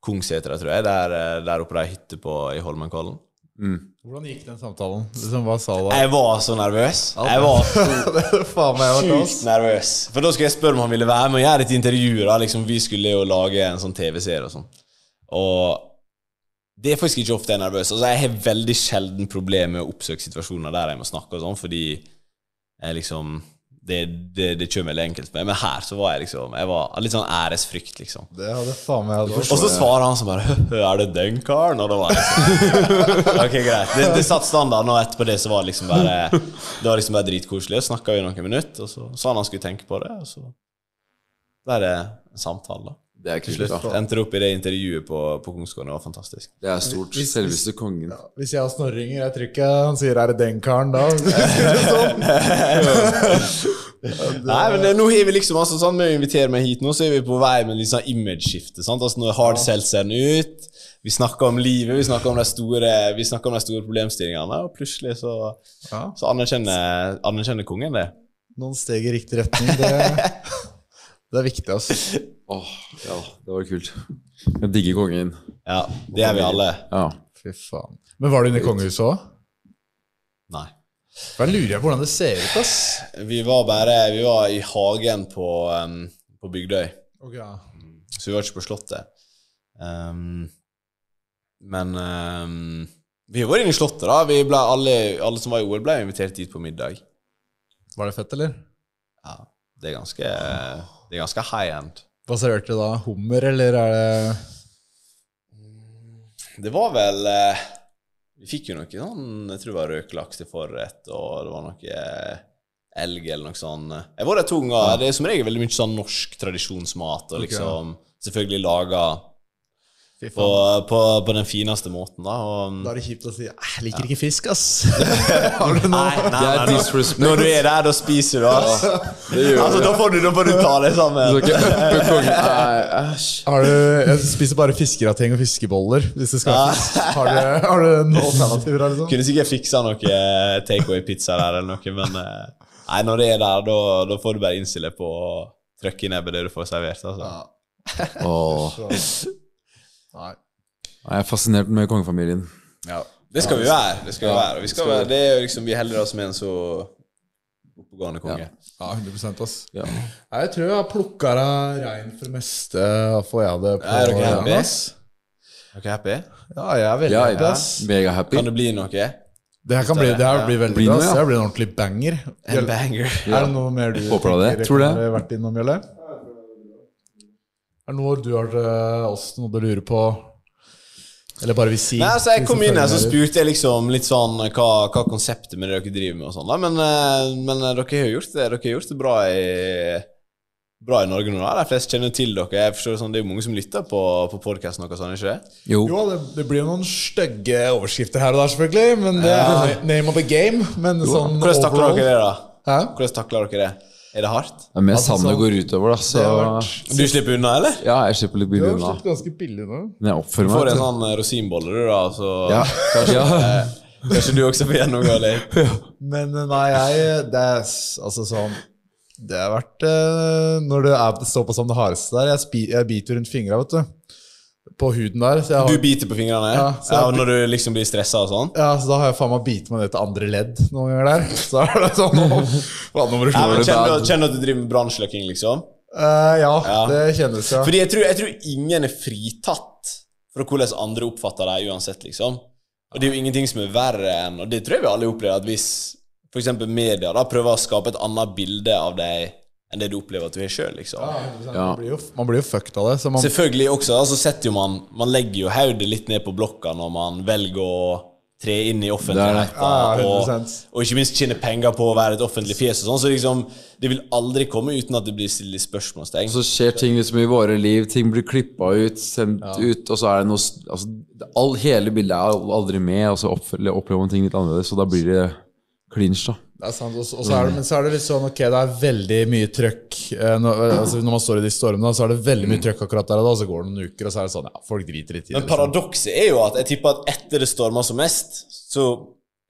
Kungsetra, tror jeg, der, eh, der oppe der hytte på, i Holmenkollen. Mm. Hvordan gikk den samtalen? Liksom, hva sa du? Jeg var så nervøs. Jeg var så sjukt nervøs. For da skulle jeg spørre om han ville være med og gjøre et intervju. da, liksom Vi skulle jo lage en sånn TV-serie og sånn. Og det er faktisk ikke ofte jeg er nervøs. Altså, Jeg har veldig sjelden problemer med å oppsøke situasjoner der jeg må snakke og sånn, fordi jeg liksom det, det, det kommer veldig enkelt med. Men her så var jeg liksom Jeg var litt sånn æresfrykt, liksom. Det hadde faen meg jeg Og så svarer han som bare Er det den karen? Og da var jeg sånn Ok, greit. Det, det satt standarden, og etterpå det så var det liksom bare Det var liksom bare dritkoselig. Og snakka vi noen minutter, og så sa han han skulle tenke på det, og så ble det en samtale, da. Det er kult, da. endte opp i det intervjuet på, på Kongsgården. Det var fantastisk. Det er stort. Hvis- Selveste kongen. Hvis jeg har snorringer, jeg tror ikke han sier 'er det den karen', da. sånn. Nei, men det, nå har vi liksom altså, sånn, Med å invitere meg hit nå, så er vi på vei med liksom imageskifte. Altså, når Nå er ser den ut. Vi snakker om livet, vi snakker om de store, vi snakker om de store problemstillingene, og plutselig så, Ja. så anerkjenner, anerkjenner kongen det. Noen steg i riktig retning. Det, det er viktig, altså. Åh, ja, det var kult. Jeg digger kongen. Ja, det er vi alle. Ja. Fy faen. Men var du inne i kongehuset òg? Nei. Da lurer jeg på hvordan det ser ut, ass. Vi var bare Vi var i hagen på, um, på Bygdøy, så vi var ikke på Slottet. Um, men um, vi var inne i Slottet, da. Vi ble, alle, alle som var i OL, ble invitert dit på middag. Var det fett, eller? Ja, det er ganske Det er ganske high end. Du da? Hummer, eller er det Det var vel eh, Vi fikk jo noe sånn Jeg tror det var røkelaks til forrett, og det var noe eh, elg eller noe sånt. Jeg var der to ganger. Det er som regel veldig mye sånn norsk tradisjonsmat, og liksom selvfølgelig laga på, på, på den fineste måten, da. Og, Da er det kjipt å si «Ah, 'jeg liker ikke fisk', ass. Har du noe? Nei, nei, nei, nei. Når du er der, da spiser du. Det altså da, får du, da får du ta det sammen. Har du, jeg spiser bare fiskerating og fiskeboller. Hvis det skal ha. Har du, har du noen alternativer? her, Liksom? Kunne sikkert fiksa noe eh, takeaway-pizza der eller noe, men eh, Nei, når det er der, da, da får du bare innstille på å trykke i nebbet det du får servert. altså. Åh. Nei. Nei, Jeg er fascinert med kongefamilien. Ja. Det skal vi være. Det skal vi være. Vi, skal være. Det er jo liksom, vi heller oss med en så oppegående konge. Ja, 100% ass. Ja. Jeg tror jeg har plukka deg rein for det meste. Får jeg det på Er dere happy? Er dere happy? Ja, jeg er veldig Ja, happy, ass. mega happy. Kan det bli noe? Det her kan bli, det her blir veldig bra. Det blir en ordentlig banger. En banger. Er det noe mer du Håper du det? tenker Tror det. har vært innom, Jelle? Er det noe du har til oss noe du lurer på? Eller bare vil si? Nei, altså Jeg kom inn her, så spurte jeg liksom litt sånn hva, hva konseptet med det dere driver med og sånn. Men, eh, men eh, dere har gjort det Dere har gjort det bra i Bra i Norge nå. De fleste kjenner til dere. Jeg forstår det sånn, Det er jo mange som lytter på, på podkasten deres, sånn, ikke det? Jo. Jo, det, det blir jo noen stygge overskrifter her og der, selvfølgelig. Men det er name of the game. Men sånn Hvordan takler overall- dere det, da? Hæ? Hvordan takler dere det? Er det hardt? Det er mest Altså, han det sånn- går utover, da. Så Du slipper unna, eller? ja, jeg slipper litt billig unna. Du har unna. sluppet ganske billig nå. Men jeg oppfører meg. Du får en sånn eh, rosinbolle, du, da. Så Ja. kanskje, Ja. eh, kanskje du også får gjennomgå litt. Men eh, nei, jeg Det er altså sånn Det har vært eh, Når det er, står på som det hardeste der Jeg, spi, jeg biter rundt fingra, vet du. På huden der. Så, jeg Du biter på fingrene? Ja, Ja, når du liksom blir stressa og sånn? ja, så da har jeg faen meg bitt meg ned til andre ledd noen ganger der. Så er det sånn Faen, må du Ja, kjenner, du- kjenner du at du driver med brannslukking, liksom? Uh, ja, Ja. det kjennes, ja. Fordi jeg tror, jeg tror ingen er fritatt fra hvordan andre oppfatter deg uansett, liksom. Og det er jo ingenting som er verre enn Og det tror jeg vi alle opplever, at hvis f.eks. media da prøver å skape et annet bilde av deg enn det du opplever at du har sjøl, liksom. Ja. Man, blir jo, man blir jo fucked av det. Så man, Selvfølgelig også, altså setter jo man Man legger jo hodet litt ned på blokka når man velger å tre inn i offentligheten. Ja, ja, og, og ikke minst tjene penger på å være et offentlig fjes og sånn. Så liksom, det vil aldri komme uten at det blir stilt spørsmålstegn. Så skjer ting liksom i våre liv. Ting blir klippa ut, sendt ut, og så er det noe altså, all, Hele bildet er aldri med, og så opplever man ting litt annerledes, og da blir det clinch, da. Det er sant, og så- er det, Men så er det litt sånn ok, det er veldig mye trøkk eh, når, altså, når man står i de stormene, så er det veldig mye trøkk akkurat der og da. Så går det noen uker, og så er det sånn Ja, folk driter litt i det. Men paradokset er jo at jeg tipper at etter det stormer som mest, så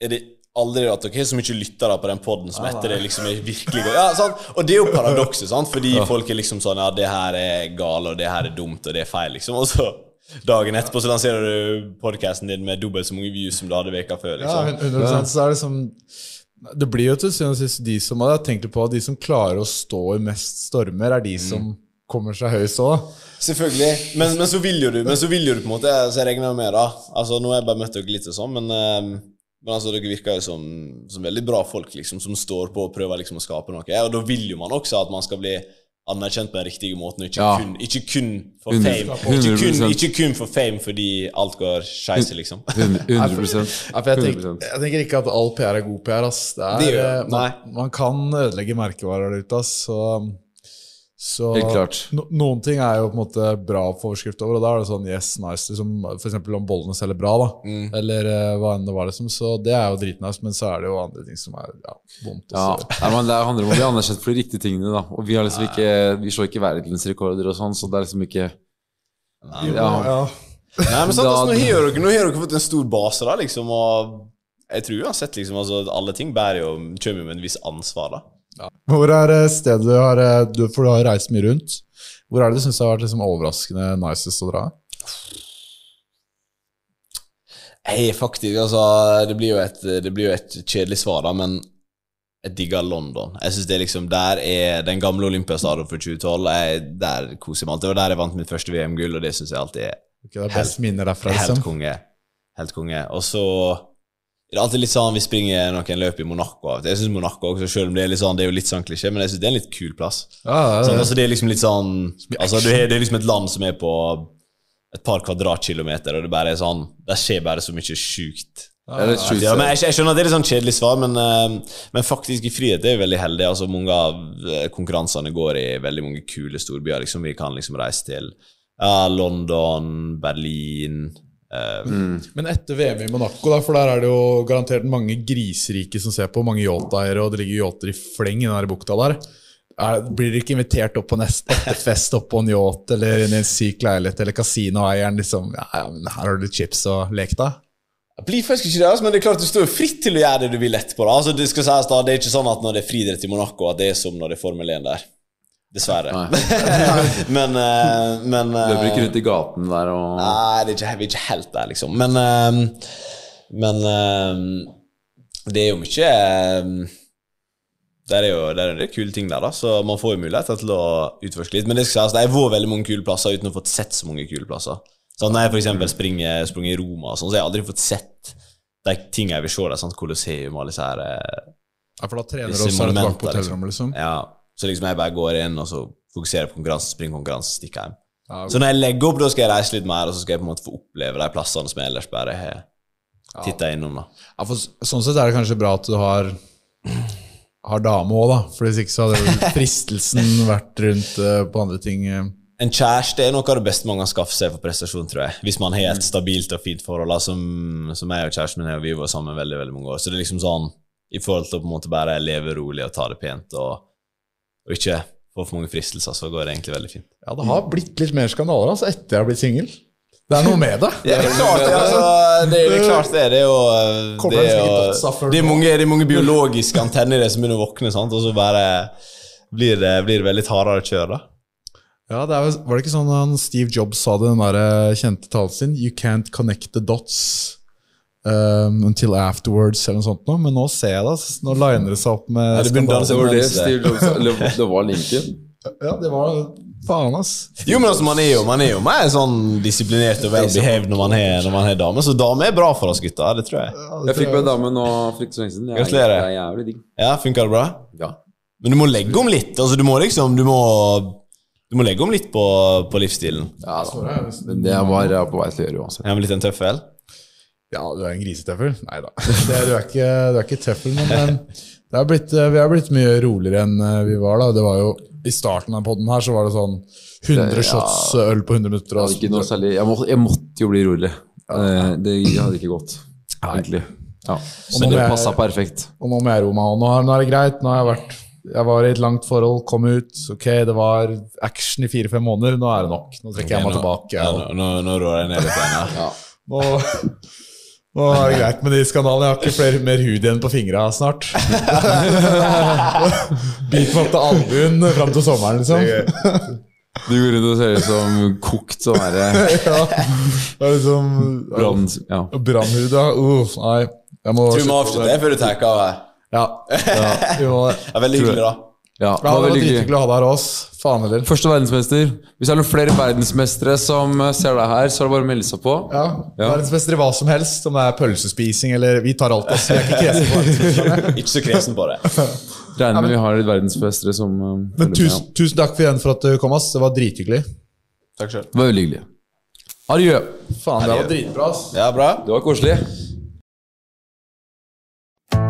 er det aldri at dere har så mye lyttere på den poden som etter det liksom er virkelig går. Ja, sant? Og det er jo paradokset, sant? fordi folk er liksom sånn Ja, det her er gale, og det her er dumt, og det er feil, liksom. Og så dagen etterpå så lanserer du podkasten din med dobbelt så mange views som du hadde veka før. Ja, liksom. 100 Så er det som Det blir jo til syvende og sist de som har tenkt på at de som klarer å stå i mest stormer, er de som kommer seg høyest òg. Selvfølgelig. Men, men så vil jo du Men så vil jo du på en måte Så jeg regner med, da Altså Nå har jeg bare møtt dere litt og sånn, men, eh, Men altså, dere virker jo som, som veldig bra folk, liksom, som står på og prøver liksom å skape noe. Og da vil jo man også at man skal bli anerkjent på den riktige måten, ikke, Ja. kun, ikke kun for Hundre- fame. Ikke kun, ikke kun for fame fordi alt går skeis, liksom. 100 Ja, for jeg, tenker, jeg tenker ikke at all PR er god PR. Ass. Det er, Det eh, man, man kan ødelegge merkevarer der ute. Ass. Så, så No, noen ting er jo på en måte bra å få overskrift over, og da er det sånn yes, nice. Liksom, eksempel om bollene selger bra, da. Mm. Eller uh, hva enn det var. Liksom. Så det er jo dritnice, men så er det jo andre ting som er ja, vondt. Ja, nei, men Det handler om å bli anerkjent for de riktige tingene. da Og Vi har liksom ikke Vi slår ikke verdensrekorder og sånn, så det er liksom ikke Ja, Ja. Nei, men sant, Da- altså, nå, har dere, nå har dere fått en stor base, da, liksom, og jeg tror uansett liksom, altså, alle ting bærer jo, kommer jo med en viss ansvar, da. Hvor er eh, stedet du har eh, du, For du har reist mye rundt. Hvor er det du syns har vært liksom overraskende nicest å dra? Er faktisk, altså, det blir, et, det blir jo et kjedelig svar, da, men jeg digger London. Jeg synes det er liksom, Der er den gamle Olympiastadion for 2012. Jeg, der koser jeg meg alltid. Det var der jeg vant mitt første VM-gull, og det syns jeg alltid er okay, det er minner derfra, helt liksom. konge. Helt konge. Og så er alltid litt sånn vi springer noen løp i Monaco. Jeg synes Monaco også, selv om det er litt sånn, det er jo litt sånn klisjé, men jeg synes det er en litt kul plass. Ja, ja, Sånn, altså, det er liksom litt sånn altså, det, er, det er liksom et land som er på et par kvadratkilometer, og det bare er sånn Det skjer bare så mye sjukt. det. Ja, men jeg, jeg skjønner at det er litt sånn kjedelig svar, men, eh, men faktisk i frihet er jeg veldig heldig. Altså, mange av eh, konkurransene går i veldig mange kule storbyer. Liksom. Vi kan liksom reise til ja, London, Berlin eh, Men etter VM i Monaco, da, for der er det jo garantert mange griserike som ser på, mange yachteiere, og det ligger yachter i fleng i den der bukta der. Er, blir dere ikke invitert opp på neste fest opp på en yacht eller inn i en syk leilighet, eller kasinoeieren liksom ja, ja, men her har du chips og lek deg? Det blir faktisk ikke det, altså, men det er klart du står jo fritt til å gjøre det du vil etterpå. Da. Altså, det skal sies da, det er ikke sånn at når det er friidrett i Monaco, at det er som når det er Formel 1 der. Dessverre. men eh, men eh, Løper ikke rundt i gaten der og Nei, det er ikke, vi er ikke helt der, liksom. Men ehm, Men det er jo mye det er jo det er en del kule ting der, da, så man får jo muligheter til å utforske litt. Men det skal sies, det har vært veldig mange kule plasser uten å ha fått sett så mange kule plasser. Sånn, når jeg springer, springer i Roma, og sånn, så har jeg aldri fått sett de tingene jeg vil se. Der, Sånn Colosseum og alle disse her eh, Ja, for da trener du også et bak på hotellrommet, liksom? Ja, så liksom jeg bare går inn og så fokuserer på konkurranse, springer konkurranse, stikker hjem. Ja, Så når jeg legger opp, da skal jeg reise litt mer, og så skal jeg på en måte få oppleve de plassene som jeg ellers bare har titta innom. da. Ja, for sånn sett er det kanskje bra at du har har dame òg, da. For hvis ikke så hadde fristelsen vært rundt uh, på andre ting. eh. En kjæreste er noe av det beste man kan skaffe seg for prestasjon, tror jeg. Hvis man har et stabilt og fint forhold. da, Som, som jeg og kjæresten min og vi var sammen veldig veldig mange år. Så det er liksom sånn i forhold til å på en måte bare leve rolig og ta det pent, og, og ikke få for mange fristelser, så går det egentlig veldig fint. Ja, det har blitt litt mer skandaler altså, etter jeg har blitt singel. Det er noe med det. Ja, det er klart det. Altså, det, er, det er klart det. Det er jo det det er, jo, det er, mange, det er mange biologiske antenner i det som begynner å våkne, sant? og så bare blir det, blir det veldig hardere kjør, da. Ja, det er, Var det ikke sånn han Steve Jobs sa det, den der eh, kjente talen sin? You can't connect the dots um, until afterwards, eller noe sånt noe. Men nå ser jeg det. ass. Nå liner det seg opp med Ja, det Det var det. Steve Det var Lincoln. Ja, det var faen, ass. Jo, men altså, man er jo, man er jo mer sånn disiplinert og well behaved når man har når man har dame, så dame er bra for oss gutter, det tror jeg. Jeg fikk meg dame nå for ikke så lenge siden. Jeg er- Gratulerer. Det er jævlig digg. Ja, funker det bra? Ja. Men du må legge om litt, altså du må liksom, du må, du må legge om litt på, på livsstilen. ja da. Men det var jeg på vei til å gjøre uansett. Jeg er litt en tøffel. Ja, du er en grisetøffel? Nei da. Du er ikke, du er ikke tøffel, men men blitt, eh, vi har blitt mye roligere enn eh, vi var da. Det var jo I starten av podden her så var det sånn 100 Det- ja. shots eh, øl på 100 minutter. Og, ikke noe særlig, jeg, må, jeg måtte jo bli rolig. Ja. Det hadde ikke gått, egentlig. Ja. Men det passa perfekt. og nå må jeg roe meg. òg. nå, er- nå er det greit. Nå har jeg vært Jeg var i et langt forhold, kom ut. Ok, det var action i fire-fem måneder. Nå er det nok. Nå trekker jeg meg tilbake. Ja, nå, nå, nå rår jeg ned litt. Ja. Nå, nå er det greit med de skandalene. Jeg har ikke flere, mer hud igjen på fingra snart. Bit meg opp til albuen fram til sommeren, liksom. Du går rundt og ser ut som kokt sånn herre Ja, det er liksom. Ja. Brannhud, ja. Uff, nei. Jeg må Tror vi må avslutte det før du tar av her. Ja, ja. Det er veldig hyggelig, da. Ja, det var drithyggelig å ha deg her. Faen heller. Første verdensmester. Hvis det er noen flere verdensmestere som eh, ser deg her, så er det bare å melde seg på. Ja, Ja. Verdensmester i hva som helst, om det er pølsespising eller Vi tar alt, ass. Jeg er ikke kresen på det. Ikke så kresen på det. Regner med vi har litt verdensmestere som uh, Men tusen, med. tusen, tusen takk for igjen for at du kom, ass. Det var drithyggelig. Takk sjøl. Det var veldig hyggelig. Adjø. Faen, det var dritbra, ass. Ja, bra. Det var koselig.